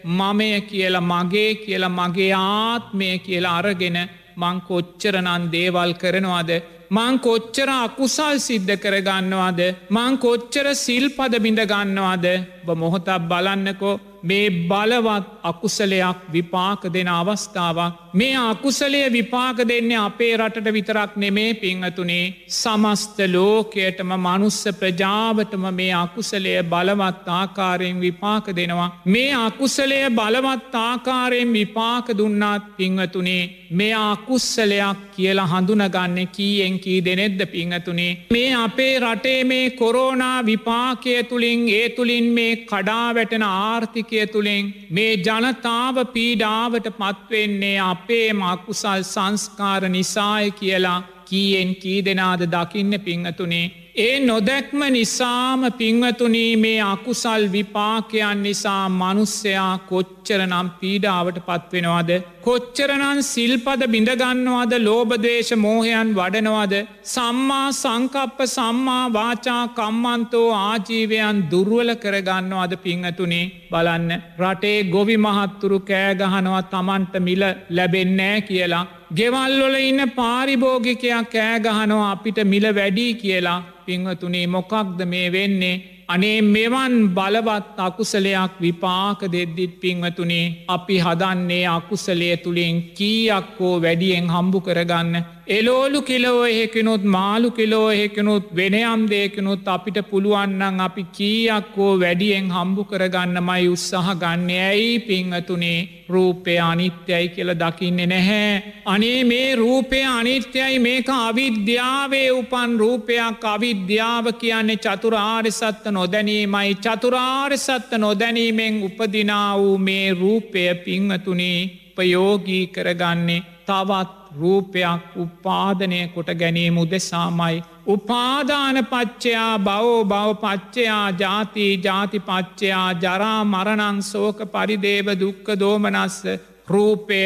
මමය කියලා මගේ කියලා මගේ ආත්මය කියලා අරගෙන මං කොච්චරනන් දේවල් කරනවාද? මං කොච්චර අකුසල් සිද්ධ කරගන්නවාද මං කොච්චර සිල්පද බිඳ ගන්නවාද? බ මොහොතක් බලන්නකෝ මේ බලවත් අකුසලයක් විපාක දෙන අවස්ථාවක් මේ අකුසලය විපාක දෙන්නේ අපේ රටට විතරක් නෙමේ පිංහතුනේ සමස්ත ලෝකයටම මනුස්ස ප්‍රජාවටම මේ අකුසලය බලවත් ආකාරයෙන් විපාක දෙනවා. මේ අකුසලය බලවත් ආකාරයෙන් විපාක දුන්නාත් පිංහතුනේ මේ අකුස්සලයක් කියලා හඳුනගන්න කීයෙන් කී දෙනෙද්ද පිංහතුනේ මේ අපේ රටේ මේ කොරෝනා විපාකය තුළින් ඒ තුළින් මේ කඩා වැටෙන ආර්ථික ආර්ථිකය තුළින් මේ ජනතාව පීඩාවට පත්වෙන්නේ අපේ මකුසල් සංස්කාර නිසාය කියලා කීයෙන් කී දෙනාද දකින්න පිංහතුනේ ඒ නොදැක්ම නිසාම පිංවතුනී මේ අකුසල් විපාකයන් නිසා මනුස්සයා කොච්චර නම් පීඩාවට පත්වෙනවාද. කොච්චරනන් සිල්පද බිඳගන්නවාද ලෝබදේශ මෝහයන් වඩනවාද. සම්මා සංකප්ප සම්මා වාචා කම්මන්තෝ ආජීවයන් දුර්වල කරගන්නවාද පිංහතුනේ බලන්න. රටේ ගොවි මහත්තුරු කෑගහනවා තමන්ට මිල ලැබෙන්නෑ කියලා. ගෙවල්වල ඉන්න පාරිභෝගිකයක් කෑගහනවා අපිට මිල වැඩී කියලා පිංහතුනේ මොකක්ද මේ වෙන්නේ අනේ මෙවන් බලවත් අකුසලයක් විපාක දෙද්දිත් පිංවතුනේ අපි හදන්නේ අකුසලය තුළින් කීයක්කෝ වැඩියෙන් හම්බු කරගන්න. එලෝලු කිලෝ එහෙකනුත් මාළු කිලෝ එහෙකනුත් වෙනයම් දේකනුත් අපිට පුළුවන්නන් අපි කීයක්කෝ වැඩියෙන් හම්බු කරගන්න මයි උත්සාහ ගන්න. ඇයි පිංහතුනේ රූපය අනිත්‍යයි කියල දකින්නේ නැහැ. අනේ මේ රූපය අනිත්‍යයි මේක අවිද්‍යාවේ උපන් රූපයක්. අවිද්‍යාව කියන්නේ චතුරාර්ය සත්ත නොදැනීමයි. චතුරාර්ය සත්ත නොදැනීමෙන් උපදිනා වූ මේ රූපය පිංහතුනේ උපයෝගී කරගන්නේ තවත් රූපයක් උපාදනය කොට ගැනීම උදෙසාමයි. උපාදාන පච්චයා බවෝ බව පච්චයා ජාති ජාති පච්චයා ජරා මරණං සෝක පරිදේව දුක්ක දෝමනස්ස රූපය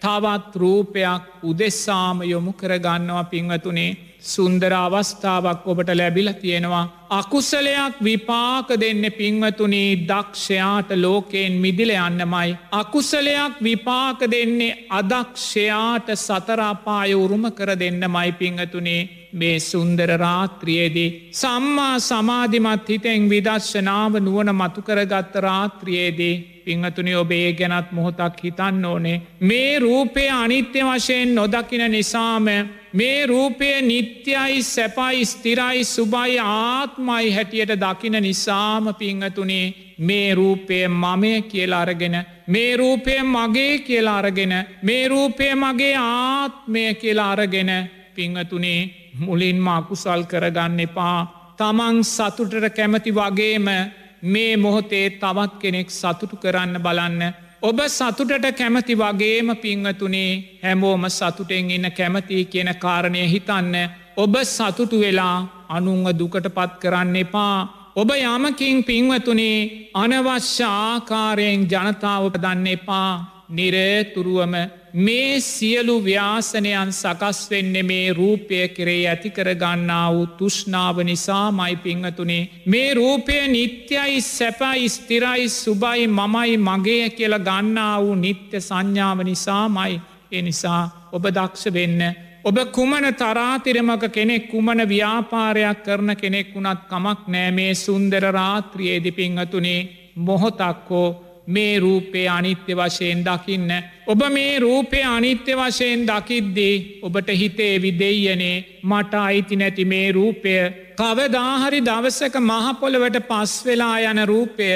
තවත් රූපයක් උදෙස්සාම යොමු කරගන්නවා පිංවතුනේ සුන්දර අවස්ථාවක් ඔබට ලැබිල තියෙනවා. අකුසලයක් විපාක දෙන්න පිංවතුනී දක්ෂයාට ලෝකයෙන් මිදිල යන්නමයි. අකුසලයක් විපාක දෙන්නේ අදක්ෂයාට සතරාපාය උරුම කර දෙන්න මයි පිංහතුනේ මේ සුන්දර රාත්‍රියේදී. සම්මා සමාධිමත් හිතෙන් විදශ්ශනාව නුවන මතු කරගත්ත රාත්‍රියේදී පිංහතුනි ඔබේ ගැනත් මොහොතක් හිතන්න ඕනේ. මේ රූපය අනිත්‍ය වශයෙන් නොදකින නිසාම මේ රූපය නිත්‍යයි සැපයි ස්තිරයි සුබයි ආත්මයි හැටියට දකින නිසාම පිංහතුනේ මේ රූපය මමය කියලා අරගෙන මේ රූපය මගේ කියලා අරගෙන මේ රූපය මගේ ආත්මය කියලා අරගෙන පිංහතුනේ මුලින්ම අකුසල් කරගන්න එපා තමන් සතුටට කැමති වගේම මේ මොහොතේ තවත් කෙනෙක් සතුටු කරන්න බලන්න. ඔබ සතුටට කැමති වගේම පිංහතුනේ හැමෝම සතුටෙන් ඉන්න කැමති කියන කාරණය හිතන්න. ඔබ සතුටු වෙලා අනුංව දුකට පත් කරන්න එපා. ඔබ යමකින් පින්වතුනේ අනවශ්‍ය ආකාරයෙන් ජනතාව දන්න එපා. නිරේතුරුවම මේ සියලු ව්‍යාසනයන් සකස් වෙන්න මේ රූපය කරේ ඇතිකර ගන්නා වූ තුෂ්නාව නිසා මයි පිංහතුනේ මේ රූපය නිත්‍යයි සැපයි ස්තිරයි සුබයි මමයි මගේ කියල ගන්නා වූ නිත්‍ය සංඥාව නිසා මයි එනිසා ඔබ දක්ෂ වෙන්න ඔබ කුමන තරාතිරමක කෙනෙක් කුමන ව්‍යාපාරයක් කරන කෙනෙක් වුණත් කමක් නෑ. මේ සුන්දර රාත්‍රියේදි පිංහතුනේ මොහොතක්කෝ මේ රූපය අනිත්‍ය වශයෙන් දකින්න. ඔබ මේ රූපය අනිත්‍ය වශයෙන් දකිද්දී ඔබට හිතේ විදෙයනේ මට අයිති නැති මේ රූපය. කවදාහරි දවසක මහපොළවට පස් වෙලා යන රූපය.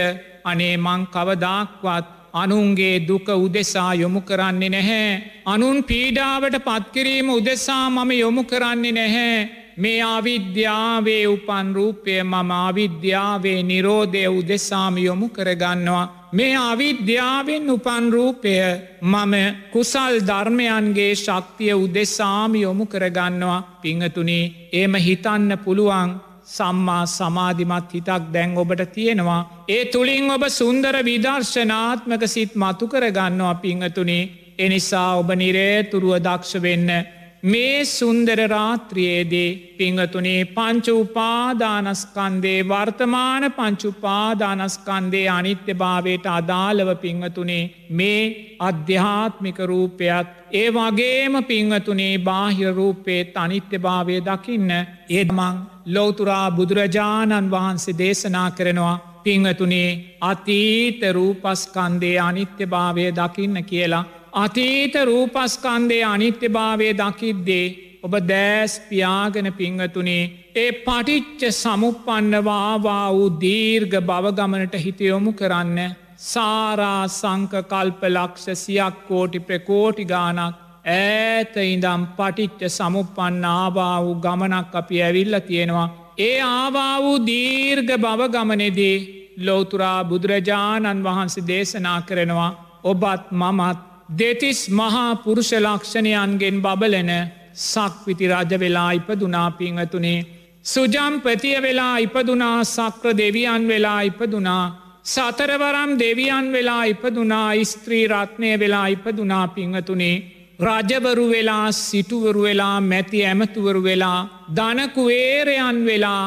අනේ මං කවදාක්වත් අනුන්ගේ දුක උදෙසා යොමු කරන්නේ නැහැ. අනුන් පීඩාවට පත්කිරීම උදෙසා මම යොමු කරන්නේ නැහැ. මේ අවිද්‍යාවේ උපන් රූපය මම අවිද්‍යාවේ නිරෝධය උදෙසාම යොමු කරගන්නවා. මේ අවිද්‍යාවෙන් උපන් රූපය මම කුසල් ධර්මයන්ගේ ශක්තිය උදෙසාම යොමු කරගන්නවා පිංහතුනේ ඒම හිතන්න පුළුවන් සම්මා සමාධිමත් හිතක් දැන් ඔබට තියෙනවා. ඒ තුළින් ඔබ සුන්දර විදර්ශනාත්මක සිත් මතු කරගන්නවා පිංහතුනේ එනිසා ඔබ නිරේතුරුව දක්ෂ වෙන්න මේ සුන්දර රාත්‍රියේදී පිංහතුනේ පංචුපාදානස්කන්දේ වර්තමාන පංචුපාදානස්කන්දේ අනිත්‍ය භාවයට අදාළව පිංහතුනේ මේ අධ්‍යාත්මික රූපයත් ඒ වගේම පිංහතුනේ බාහිර රූපේත් අනිත්‍ය භාවය දකින්න ඒදමං ලෝතුරා බුදුරජාණන් වහන්සේ දේශනා කරනවා පිංහතුනේ අතීත රූපස්කන්දේ අනිත්‍ය භාවය දකින්න කියලා. අතීත රූපස්කන්දේ අනිත්‍ය භාවය දකිද්දේ ඔබ දෑස් පියාගෙන පිංහතුනේ ඒ පටිච්ච සමුපන්නවාවා වූ දීර්ග බවගමනට හිතයොමු කරන්න සාරා සංක කල්ප ලක්ෂ සියක් කෝටි ප්‍රකෝටි ගානක් ඈත ඉඳම් පටිච්ච සමුපන්න ආවා වූ ගමනක් අපි ඇවිල්ල තියෙනවා. ඒ ආවා වූ දීර්ග බවගමනෙදී ලෝතුරා බුදුරජාණන් වහන්සේ දේශනා කරනවා ඔබත් මමත් දෙතිස් මහා පුරුෂ ලක්ෂණයන්ගෙන් බබලන සක්විති රජ වෙලා ඉපදුනා පිංහතුනේ. සුජම්පතිය වෙලා ඉපදුනා සක්‍ර දෙවියන් වෙලා ඉපදුනා. සතරවරම් දෙවියන් වෙලා ඉපදුනා ස්ත්‍රී රත්නය වෙලා ඉපදුනා පිංහතුනේ. රජවරු වෙලා සිටුවරු වෙලා මැති ඇමතුවරු වෙලා දනකුවේරයන් වෙලා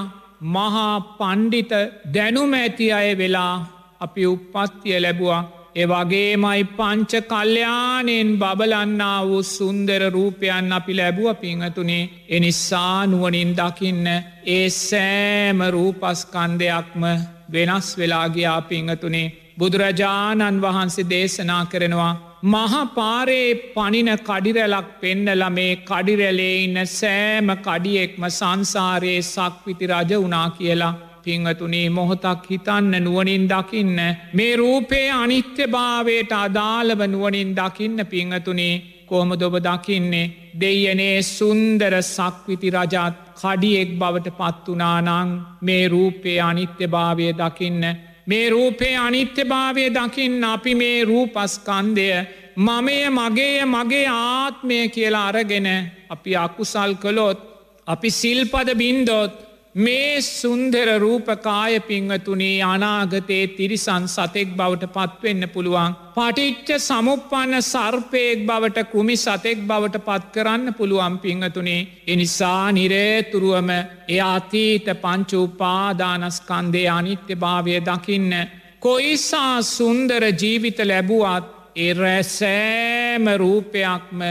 මහා පණ්ඩිත දැනුම ඇති අය වෙලා අපි උපත්තිය ලැබවා එවගේමයි පංච කල්්‍යයානෙන් බබලන්නා වූ සුන්දර රූපයන් අපි ලැබුව පිංහතුනේ එනිසා නුවනින් දකින්න ඒ සෑම රූපස්කන්දයක්ම වෙනස් වෙලාගයා පිංහතුනේ බුදුරජාණන් වහන්සේ දේශනා කරනවා මහපාරේ පනින කඩිරැලක් පෙන්නල මේ කඩිරැලේ ඉන්න සෑම කඩියෙක්ම සංසාරයේ සක්විති රජ වනා කියලා. පිංහතුනේ මොහොතක් හිතන්න නුවනින් දකින්න. මේ රූපේ අනිත්‍ය භාවයට අදාළව නුවනින් දකින්න පිංහතුනේ කොහොම දොබ දකින්නේ දෙයනේ සුන්දර සක්විති රජත් කඩියෙක් බවට පත්වනානං මේ රූපේ අනිත්‍ය භාවය දකින්න. මේ රූපේ අනිත්‍ය භාවය දකින්න අපි මේ රූපස්කන්දය මමය මගේය මගේ ආත්මය කියලා අරගෙන අපි අකුසල් කළොත් අපි සිල්පද බින්දොත් මේ සුන්දර රූපකාය පිංහතුනේ අනාගතයේ තිරිසන් සතෙක් බවට පත්වෙන්න පුළුවන්. පටිච්ච සමුපපන්න සර්පයෙක් බවට කෘමි සතෙක් බවට පත් කරන්න පුළුවන් පිංහතුනේ. එනිසා නිරේතුරුවම එය අතීත පංචුපාදානස්කන්දේ අනිත්‍ය භාවය දකින්න. කොයිසා සුන්දර ජීවිත ලැබුවත් එරැසෑම රූපයක්ම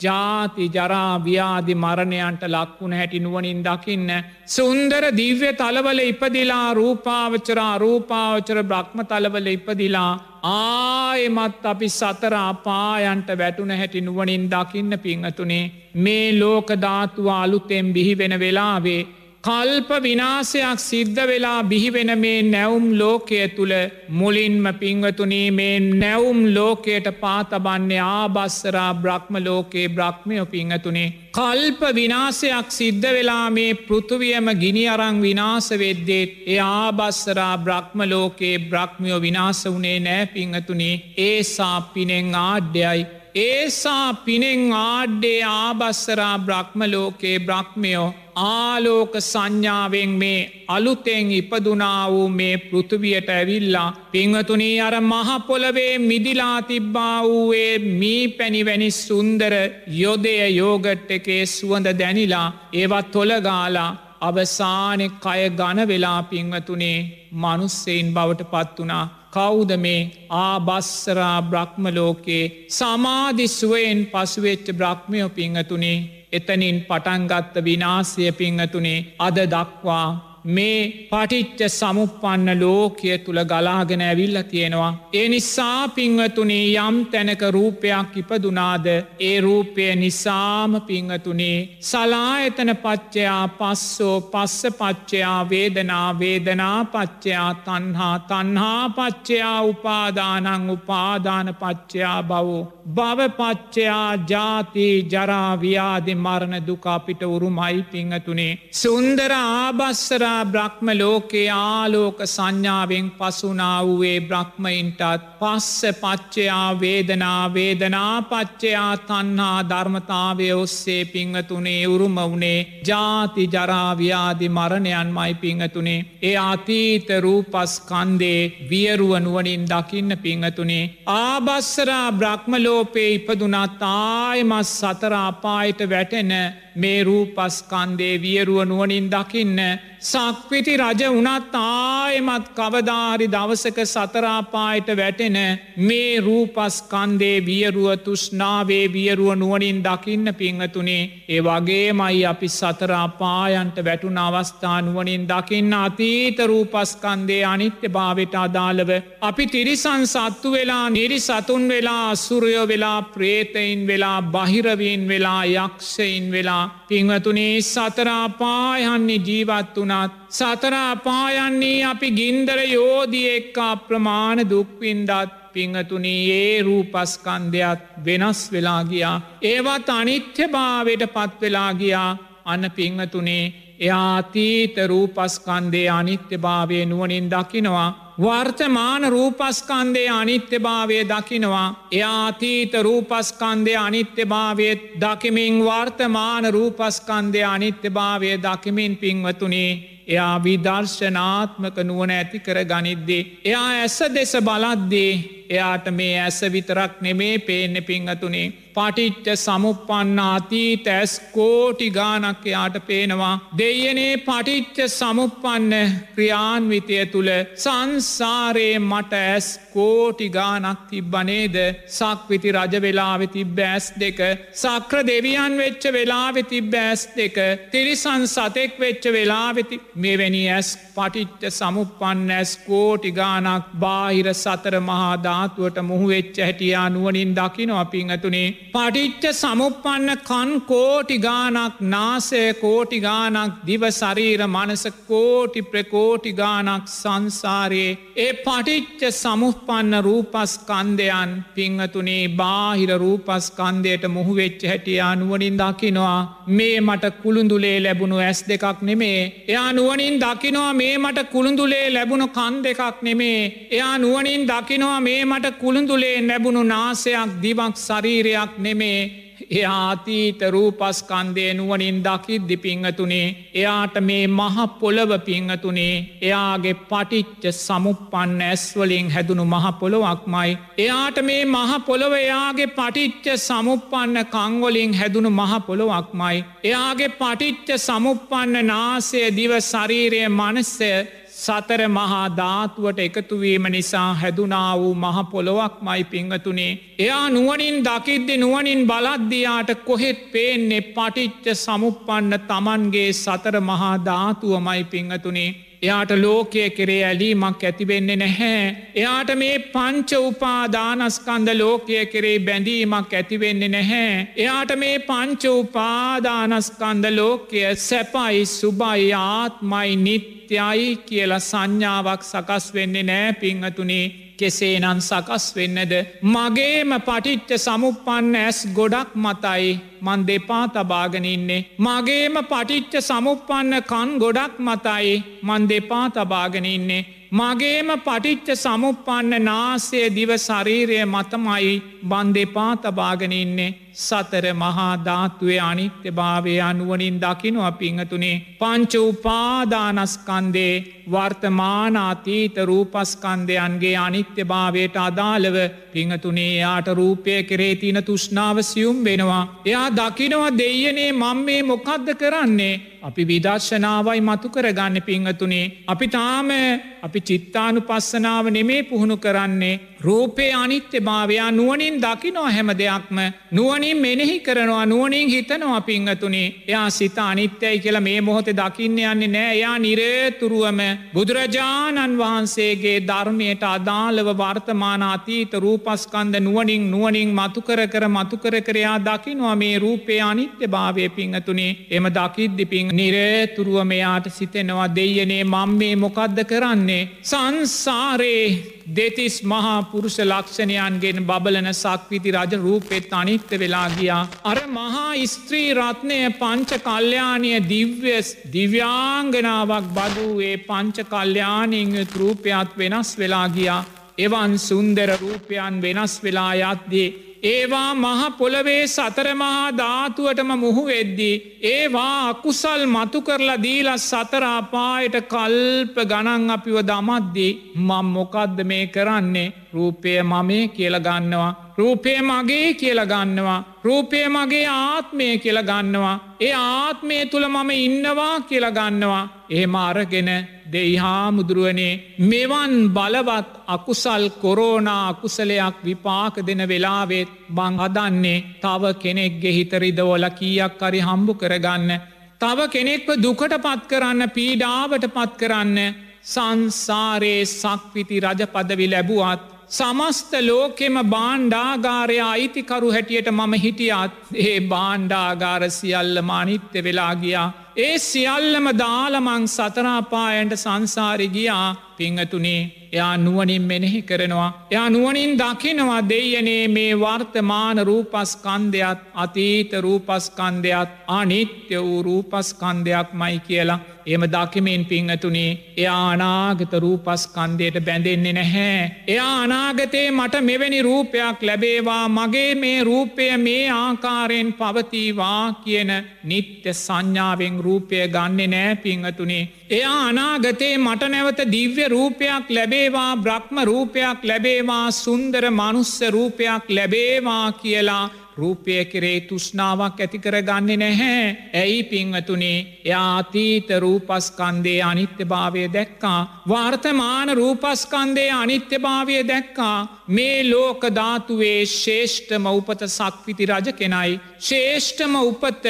ජාති ජරා ව්‍යාදි මරණයන්ට ලක්වුණ හැටි නුවනින් දකින්න. සුන්දර දිව්‍ය තලවල ඉපදිලා රූපාවචරා රූපාවචර බ්‍රහ්ම තලවල ඉපදිලා ආයමත් අපි සතර අපායන්ට වැටුන හැටි නුවනින් දකින්න පිංහතුනේ මේ ලෝකධාතුව අලුතෙම් බිහිවෙන වෙලාවේ කල්ප විනාසයක් සිද්ධ වෙලා බිහිවෙන මේ නැවුම් ලෝකය තුළ මුලින්ම පිංවතුනී මේ නැවුම් ලෝකයට පාතබන්නේ ආබස්සරා බ්‍රහ්ම ලෝකයේ බ්‍රහ්මයෝ පිංහතුනේ. කල්ප විනාසයක් සිද්ධ වෙලා මේ පෘතුවියම ගිනි අරං විනාස වෙද්දේත් ඒ ආබස්සරා බ්‍රහ්ම ලෝකයේ බ්‍රහ්මයෝ විනාස වනේ නෑ පිංහතුනේ ඒසා පිනෙෙන් ආඩ්‍යයි ඒසා පිනෙෙන් ආඩ්ඩේ ආබස්සරා බ්‍රහ්ම ලෝකයේ බ්‍රහ්මයෝ ආලෝක සංඥාවෙන් මේ අලුතෙන් ඉපදුනා වූ මේ පෘතුවියට ඇවිල්ලා පිංහතුනී අර මහපොලවේ මිදිලා තිබ්බා වූයේ මී පැණිවැනි සුන්දර යොදය යෝගට් එකේ සුවඳ දැනිලා ඒවත් තොළගාලා අවසානෙ කය ගන වෙලා පිංවතුනේ මනුස්සෙයින් බවට පත් වනා කෞද මේ ආබස්සරා බ්‍රහ්මලෝකයේ සමාධිස්ුවයෙන් පසුවෙච්ච බ්‍රහ්මයෝ පිංහතුනේ එතනින් පටන්ගත්ත විනාසය පිංහතුනේ අද දක්වා මේ පටිච්ච සමුපන්න ලෝකය තුළ ගලාගෙන ඇවිල්ල තියෙනවා. ඒ නිසා පිංහතුනේ යම් තැනක රූපයක් ඉපදුනාද ඒ රූපය නිසාම පිංහතුනේ සලායතන පච්චයා පස්සෝ පස්ස පච්චයා වේදනා වේදනා පච්චයා තන්හා තන්හා පච්චයා උපාදානං උපාදාන පච්චයා බවෝ. භවපච්චයා ජාති ජරාව්‍යාදි මරණ දුකාපිට උරුමයි පිංහතුනේ. සුන්දර ආබස්සරා එදා බ්‍රහ්ම ලෝකේ ආලෝක සංඥාවෙන් පසුනා වූේ බ්‍රහ්මයින්ටත් පස්ස පච්චයා වේදනා වේදනා පච්චයා තන්හා ධර්මතාවය ඔස්සේ පිංහතුනේ උරුම වුණේ ජාති ජරාව්‍යාදි මරණයන් මයි පිංහතුනේ. ඒ අතීත රූපස්කන්දේ වියරුවනුවනින් දකින්න පිංහතුනේ. ආබස්සරා බ්‍රහ්මලෝපේ ඉපදුනත් ආයමස් සතරාපායට වැටෙන මේ රූපස්කන්දේ වියරුව නුවනින් දකින්න සක්විති රජ වනත් ආයමත් කවදාරි දවසක සතරාපායට වැටෙන මේ රූපස්කන්දේ වියරුව තුෂ්නාවේ වියරුව නුවනින් දකින්න පිංහතුනේ ඒ වගේ මයි අපි සතරාපායන්ට වැටුන අවස්ථානුවනින් දකින්න අතීත රූපස්කන්දේ අනිත්‍ය භාවට අදාළව අපි තිරිසන් සත්තු වෙලා නිරි සතුන් වෙලා අසුරයෝ වෙලා ප්‍රේතයින් වෙලා බහිරවීන් වෙලා යක්ෂයින් වෙලා පිංහතුනේ සතරාපායන්නේ ජීවත් වනා වුණත් සතරාපායන්නේ අපි ගින්දර යෝධිය එක්ක අප්‍රමාණ දුක්වින්දත් පිංහතුනී ඒ රූපස්කන්ධයක් වෙනස් වෙලා ගියා. ඒවත් අනිත්‍ය භාවයට පත්වෙලා ගියා අන්න පිංහතුනේ එයා අතීත රූපස්කන්දේ අනිත්‍ය භාවය නුවනින් දකිනවා. වර්තමාන රූපස්කන්දේ අනිත්‍ය භාවය දකිනවා. එයාතීත රූපස්කන්දය අනිත්‍ය භාවයත් දකිමින් වර්තමාන රූපස්කන්දය අනිත්‍ය භාවය දකිමින් පින්වතුනේ එයා විදර්ශනාත්මක නුවන ඇති කර ගනිද්දේ. එයා ඇස දෙස බලද්දේ එයාට මේ ඇස විතරක් නෙමේ පේන්න පිංහතුනේ පටිච්ච සමුපපන්නාතී තැස් කෝටි ගානක් එයාට පේනවා. දෙයනේ පටිච්ච සමුපපන්න ක්‍රියාන්විතය තුළ සංසාරයේ මට ඇස් කෝටි ගානක් තිබ්බනේද සක්විති රජ වෙලාවෙ තිබ්බෑස් දෙක සක්‍ර දෙවියන් වෙච්ච වෙලාවෙ තිබ්බෑස් දෙක තිරිසන් සතෙක් වෙච්ච වෙලාවෙති මෙවැනි ඇස් පටිච්ච සමුපපන්න ඇස් කෝටි ගානක් බාහිර සතර මහා ධාතුවට මුහුවෙච්ච හැටියා නුවනින් දකිනො අපිංහතුනේ පටිච්ච සමුපපන්න කන් කෝටි ගානක් නාසය කෝටි ගානක් දිව සරීර මනස කෝටි ප්‍රකෝටි ගානක් සංසාරයේ ඒ පටිච්ච සමුපපන්න රූපස්කන්දයන් පිංහතුනේ බාහිර රූපස්කන්දයට මුහුවෙච්ච හැටියා නුවනින් දකිනවා. මේ මට කුළුඳුලේ ලැබුණු ඇස් දෙකක් නෙමේ. එයා නුවනින් දකිනවා මේ මට කුළුඳුලේ ලැබුණු කන් දෙකක් නෙමේ. එයා නුවනින් දකිනවා මේ මට කුළුඳුලේ ලැබුණු නාසයක් දිවක් ශරීරයක් නෙමේ එයාතීත රූපස්කන්දය නුවනින් දකිද්දි පිංහතුනේ එයාට මේ මහ පොළව පිංහතුනේ එයාගේ පටිච්ච සමුපපන්න ඇස්වලින් හැදුණු මහ පොළොවක්මයි. එයාට මේ මහ පොළොව එයාගේ පටිච්ච සමුපපන්න කංවලින් හැදුණු මහ පොළොවක්මයි. එයාගේ පටිච්ච සමුපපන්න නාසය දිව ශරීරය මනස්සය සතර මහා ධාතුවට එකතුවීම නිසා හැදුනා වූ මහ පොළොවක් මයි පිංහතුනේ. එයා නුවනින් දකිද්දි නුවනින් බලද්දියාට කොහෙත් පේන්නේ පටිච්ච සමුපපන්න තමන්ගේ සතර මහා ධාතුව මයි පිංහතුනේ. එයාට ලෝකය කෙරේ ඇලීමක් ඇතිවෙන්නේ නැහැ. එයාට මේ පංච උපාදානස්කන්ද ලෝකය කෙරේ බැඳීමක් ඇතිවෙන්නේ නැහැ. එයාට මේ පංච උපාදානස්කන්ද ලෝකය සැපයි සුබයි ආත්මයි නිත්‍යයි කියලා සංඥාවක් සකස් වෙන්නේ නෑ පිංහතුනේ කෙසේ නන් සකස් වෙන්නද. මගේම පටිච්ච සමුපපන්න ඇස් ගොඩක් මතයි මන් දෙපා තබාගෙනඉන්නේ. මගේම පටිච්ච සමුපපන්න කන් ගොඩක් මතයි මන් දෙපා තබාගෙනඉන්නේ. මගේම පටිච්ච සමුපපන්න නාසය දිව ශරීරය මතමයි බන්දෙපා තබාගෙනඉන්නේ. සතර මහා ධාත්තුවේ අනිත්‍ය භාවය අනුවනින් දකිනු අපිංහතුනේ පංච උපාදානස්කන්දේ වර්තමානාතීත රූපස්කන්දයන්ගේ අනිත්‍ය භාවයට අදාළව පිංහතුනේ යාට රූපය කරේ තින තුෂ්නාව සියුම් වෙනවා. එයා දකිනවා දෙයනේ මං මේ මොකක්ද කරන්නේ. අපි විදර්ශනාවයි මතු කරගන්න පිංහතුනේ. අපි තාම අපි චිත්තානු පස්සනාව නෙමේ පුහුණු කරන්නේ. රූපේ අනිත්‍ය භාවයා නුවනින් දකිනෝ හැම දෙයක්ම නුවනින් මෙනෙහි කරනවා නුවනින් හිතනවා පිංහතුනේ එයා සිත අනිත්‍යයි කියලා මේ මොහොත දකින්න යන්නේ නෑ. එයා නිරේතුරුවම බුදුරජාණන් වහන්සේගේ ධර්මයට අදාළව වර්තමාන අතීත රූපස්කන්ද නුවනින් නුවනින් මතුකර කර මතුකර කරයා දකිනවා මේ රූපේ අනිත්‍ය භාවය පිංහතුනේ එම දකිද්දි පින් නිරේතුරුව මෙයාට සිතෙනවා දෙයනේ මං මේ මොකක්ද කරන්නේ? සංසාරේ දෙතිස් මහා පුරුෂ ලක්ෂණයන්ගෙන් බබලන සක්විති රජ රූපෙත් අනිත්‍ය වෙලා ගියා. අර මහා ස්ත්‍රී රත්නය පංච කල්්‍යානය දිව්‍යස් දිව්‍යාංගනාවක් බදූයේ පංච කල්්‍යානිං රූපයත් වෙනස් වෙලා ගියා. එවන් සුන්දර රූපයන් වෙනස් වෙලා යත්දී ඒවා මහ පොළවේ සතරමහා ධාතුවටම මුහු වෙද්දී. ඒවා අකුසල් මතු කරලා දීල සතරාපායට කල්ප ගණන් අපිව දමද්දී මං මොකක්ද මේ කරන්නේ රූපය මමේ කියල ගන්නවා. රූපය මගේ කියල ගන්නවා. රූපය මගේ ආත්මය කියල ගන්නවා. ඒ ආත්මය තුළ මම ඉන්නවා කියල ගන්නවා. එහෙම අරගෙන දෙයි හාමුදුරුවනේ මෙවන් බලවත් අකුසල් කොරෝනා අකුසලයක් විපාක දෙන වෙලාවෙත් බං හදන්නේ තව කෙනෙක්ගෙ හිතරිදවල කීයක් කරි හම්බු කරගන්න. තව කෙනෙක්ව දුකට පත් කරන්න පීඩාවට පත් කරන්න සංසාරයේ සක්විති රජපදවි ලැබුවත් සමස්ත ලෝකෙම බාණ්ඩාගාරය අයිතිකරු හැටියට මම හිටියත් ඒ බාණ්ඩාගාර සියල්ල මානිත්‍ය වෙලා ගියා. ඒ සියල්ලම දාලමං සතරාපායන්ට සංසාරි ගියා පිංහතුනේ. එයා නුවනින් මෙනෙහි කරනවා. එයා නුවනින් දකිනවා දෙයනේ මේ වර්තමාන රූපස්කන්දයක් අතීත රූපස්කන්දයක් අනිත්‍ය වූ රූපස්කන්දයක් මයි කියලා. එම දකිමින් පිංහතුනේ එයා අනාගත රූපස්කන්දයට බැඳෙන්නේ නැහැ. එයා අනාගතයේ මට මෙවැනි රූපයක් ලැබේවා මගේ මේ රූපය මේ ආකාරයෙන් පවතිවා කියන නිත්‍ය සංඥාවෙන් රූපය ගන්නෙ නෑ පිංහතුනේ. එයා අනාගතයේ මට නැවත දිව්‍ය රූපයක් ලැබේවා බ්‍රහ්ම රූපයක් ලැබේවා සුන්දර මනුස්ස රූපයක් ලැබේවා කියලා රූපය කෙරේ තුෂ්නාවක් ඇතිකර ගන්නේ නැහැ. ඇයි පිංවතුනේ යාතීත රූපස්කන්දේ අනිත්‍ය භාවය දැක්කා. වර්තමාන රූපස්කන්දේ අනිත්‍ය භාවය දැක්කා. මේ ලෝක ධාතුවේ ශේෂ්ඨම උපත සක්විති රජ කෙනයි. ශේෂ්ඨම උපත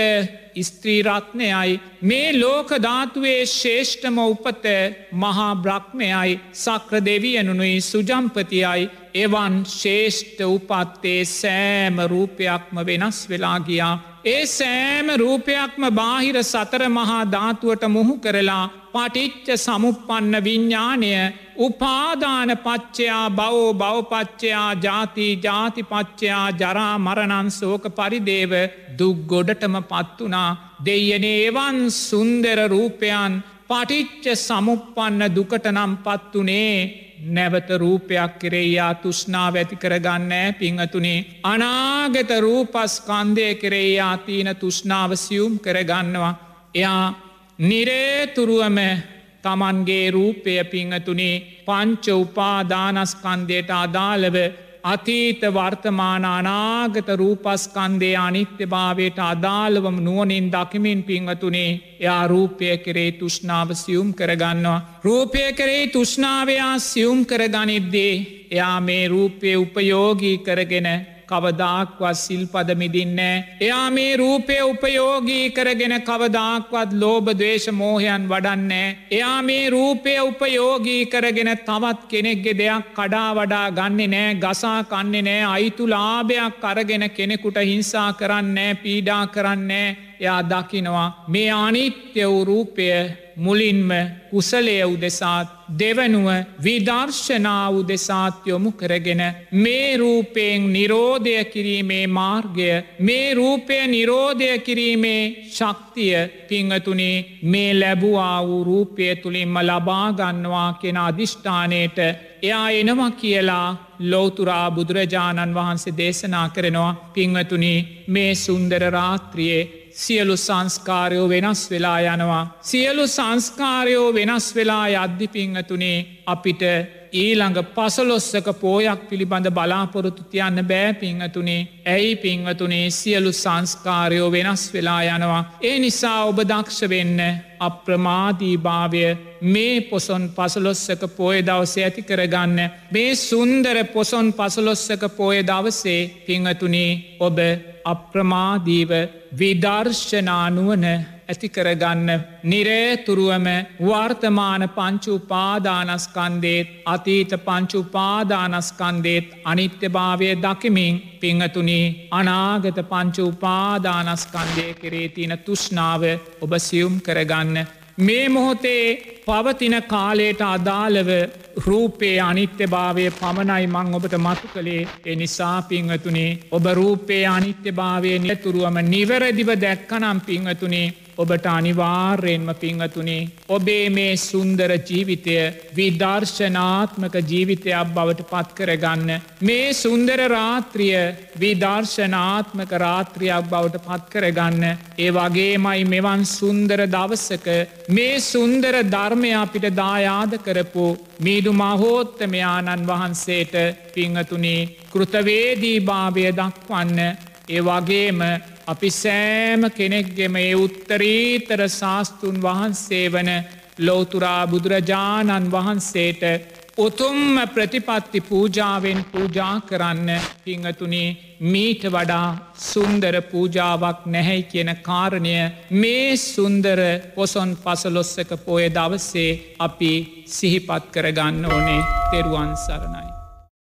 ස්ත්‍රීරත්නයයි. මේ ලෝක ධාතුවේ ශේෂ්ඨම උපත මහා බ්‍රහ්මයයි. සක්‍ර දෙවියනුනුයි සුජම්පතියයි. එවන් ශේෂ්ඨ උපත්තේ සෑම රූපයක්ම වෙනස් වෙලා ගියා. ඒ සෑම රූපයක්ම බාහිර සතර මහා ධාතුවට මුහු කරලා පටිච්ච සමුපපන්න විඤ්ඥානය උපාදාන පච්චයා බවෝ බවපච්චයා ජාති ජාතිපච්චයා ජරා මරණන් සෝක පරිදේව දුක් ගොඩටම පත්වනා දෙයනේ එවන් සුන්දර රූපයන් පටිච්ච සමුපපන්න දුකට නම් පත්වනේ නැවත රූපයක් කෙරෙයා තුෂ්නාව ඇති කරගන්නෑ පිංහතුනේ අනාගත රූපස්කන්දය කෙරෙයා තියන තුෂ්නාව සියුම් කරගන්නවා. එයා නිරේතුරුවම තමන්ගේ රූපය පිංහතුනේ පංච උපාදානස්කන්දයට අදාළව අතීත වර්තමාන අනාගත රූපස්කන්දේ අනිත්‍ය භාවයට අදාළවම නුවනින් දකිමින් පිංහතුනේ එයා රූපය කරේ තුෂ්නාව සියුම් කරගන්නවා. රූපය කරේ තුෂ්නාවයා සියුම් කරගනිද්දේ එයා මේ රූපය උපයෝගී කරගෙන කවදාක්වත් සිල්පදමිදින්නේ. එයා මේ රූපය උපයෝගී කරගෙන කවදාක්වත් ලෝබදවේශ මෝහයන් වඩන්නේ. එයා මේ රූපය උපයෝගී කරගෙන තවත් කෙනෙක්ගෙ දෙයක් කඩා වඩා ගන්න නෑ ගසා කන්නේ නෑ අයිතු ලාභයක් අරගෙන කෙනෙකුට හිංසා කරන්නේ පීඩා කරන්නේ එයා දකිනවා මේ අනිත්‍ය වූ රූපය මුලින්ම කුසලය උදෙසාත් දෙවනුව විදර්ශනාව උදෙසාත් යොමු කරගෙන මේ රූපයෙන් නිරෝධය කිරීමේ මාර්ගය මේ රූපය නිරෝධය කිරීමේ ශක්තිය පිංහතුනේ මේ ලැබුවා වූ රූපය තුළින්ම ලබාගන්නවා කෙන අධිෂ්ඨානයට. එයා එනවා කියලා ලෝතුරා බුදුරජාණන් වහන්සේ දේශනා කරනවා. පිංවතුනි මේ සුන්දර රාත්‍රියයේ සියලු සංස්කාරයෝ වෙනස් වෙලා යනවා. සියලු සංස්කාරයෝ වෙනස් වෙලා යද්ධිපිංහතුනේ අපිට ඊළඟ පසලොස්සක පෝයක් පිළිබඳ බලාපොරොත්තු තියන්න බෑ පිංහතුනේ ඇයි පිංහතුනේ සියලු සංස්කාරයෝ වෙනස් වෙලා යනවා. ඒ නිසා ඔබ දක්ෂ වෙන්න අප්‍රමාදී භාවය මේ පොසොන් පසලොස්සක පෝය දවස ඇති කරගන්න මේ සුන්දර පොසොන් පසලොස්සක පෝය දවසේ පිංහතුනේ ඔබ අප්‍රමාදීව විදර්ශනානුවන ඇතිකරගන්න නිරේතුරුවම වර්තමාන පංචුපාදානස්කන්දේත් අතීත පංචුපාදානස්කන්දේත් අනිත්‍යභාවය දකිමින් පිංහතුනී අනාගත පංචුපාදානස්කන්දය කරේ තින තුෂ්නාව ඔබ සියුම් කරගන්න. මේ මොහොතේ පවතින කාලයට අදාළව රූපේ අනිත්‍ය භාවය පමණයි මං ඔබට මතු කළේ. එනිසා පිංහතුනේ ඔබ රූපේ අනිත්‍ය භාවය නිතුරුවම නිවැරදිව දැක්කනම් පිංහතුනේ ඔබට අනිවාර්යෙන්ම පිංහතුනේ ඔබේ මේ සුන්දර ජීවිතය විදර්ශනාත්මක ජීවිතයක් බවට පත්කරගන්න. මේ සුන්දර රාත්‍රිය විදර්ශනාත්මක රාත්‍රියක් බවට පත්කරගන්න. ඒ වගේමයි මෙවන් සුන්දර දවසක මේ සුන්දර ධර්මය අපිට දායාද කරපු මීදු මහෝත්තමයාණන් වහන්සේට පිංහතුනේ කෘතවේදී භාවය දක්වන්න ඒ වගේම අපි සෑම කෙනෙක්ගෙම ඒ උත්තරීතර ශාස්තුන් වහන්සේ වන ලෝතුරා බුදුරජාණන් වහන්සේට උතුම්ම ප්‍රතිපත්ති පූජාවෙන් පූජා කරන්න පිංහතුනේ මීට වඩා සුන්දර පූජාවක් නැහැයි කියන කාරණය මේ සුන්දර පොසොන් පසලොස්සක පෝය දවසේ අපි සිහිපත් කරගන්න ඕනේ තෙරුවන් සරණයි.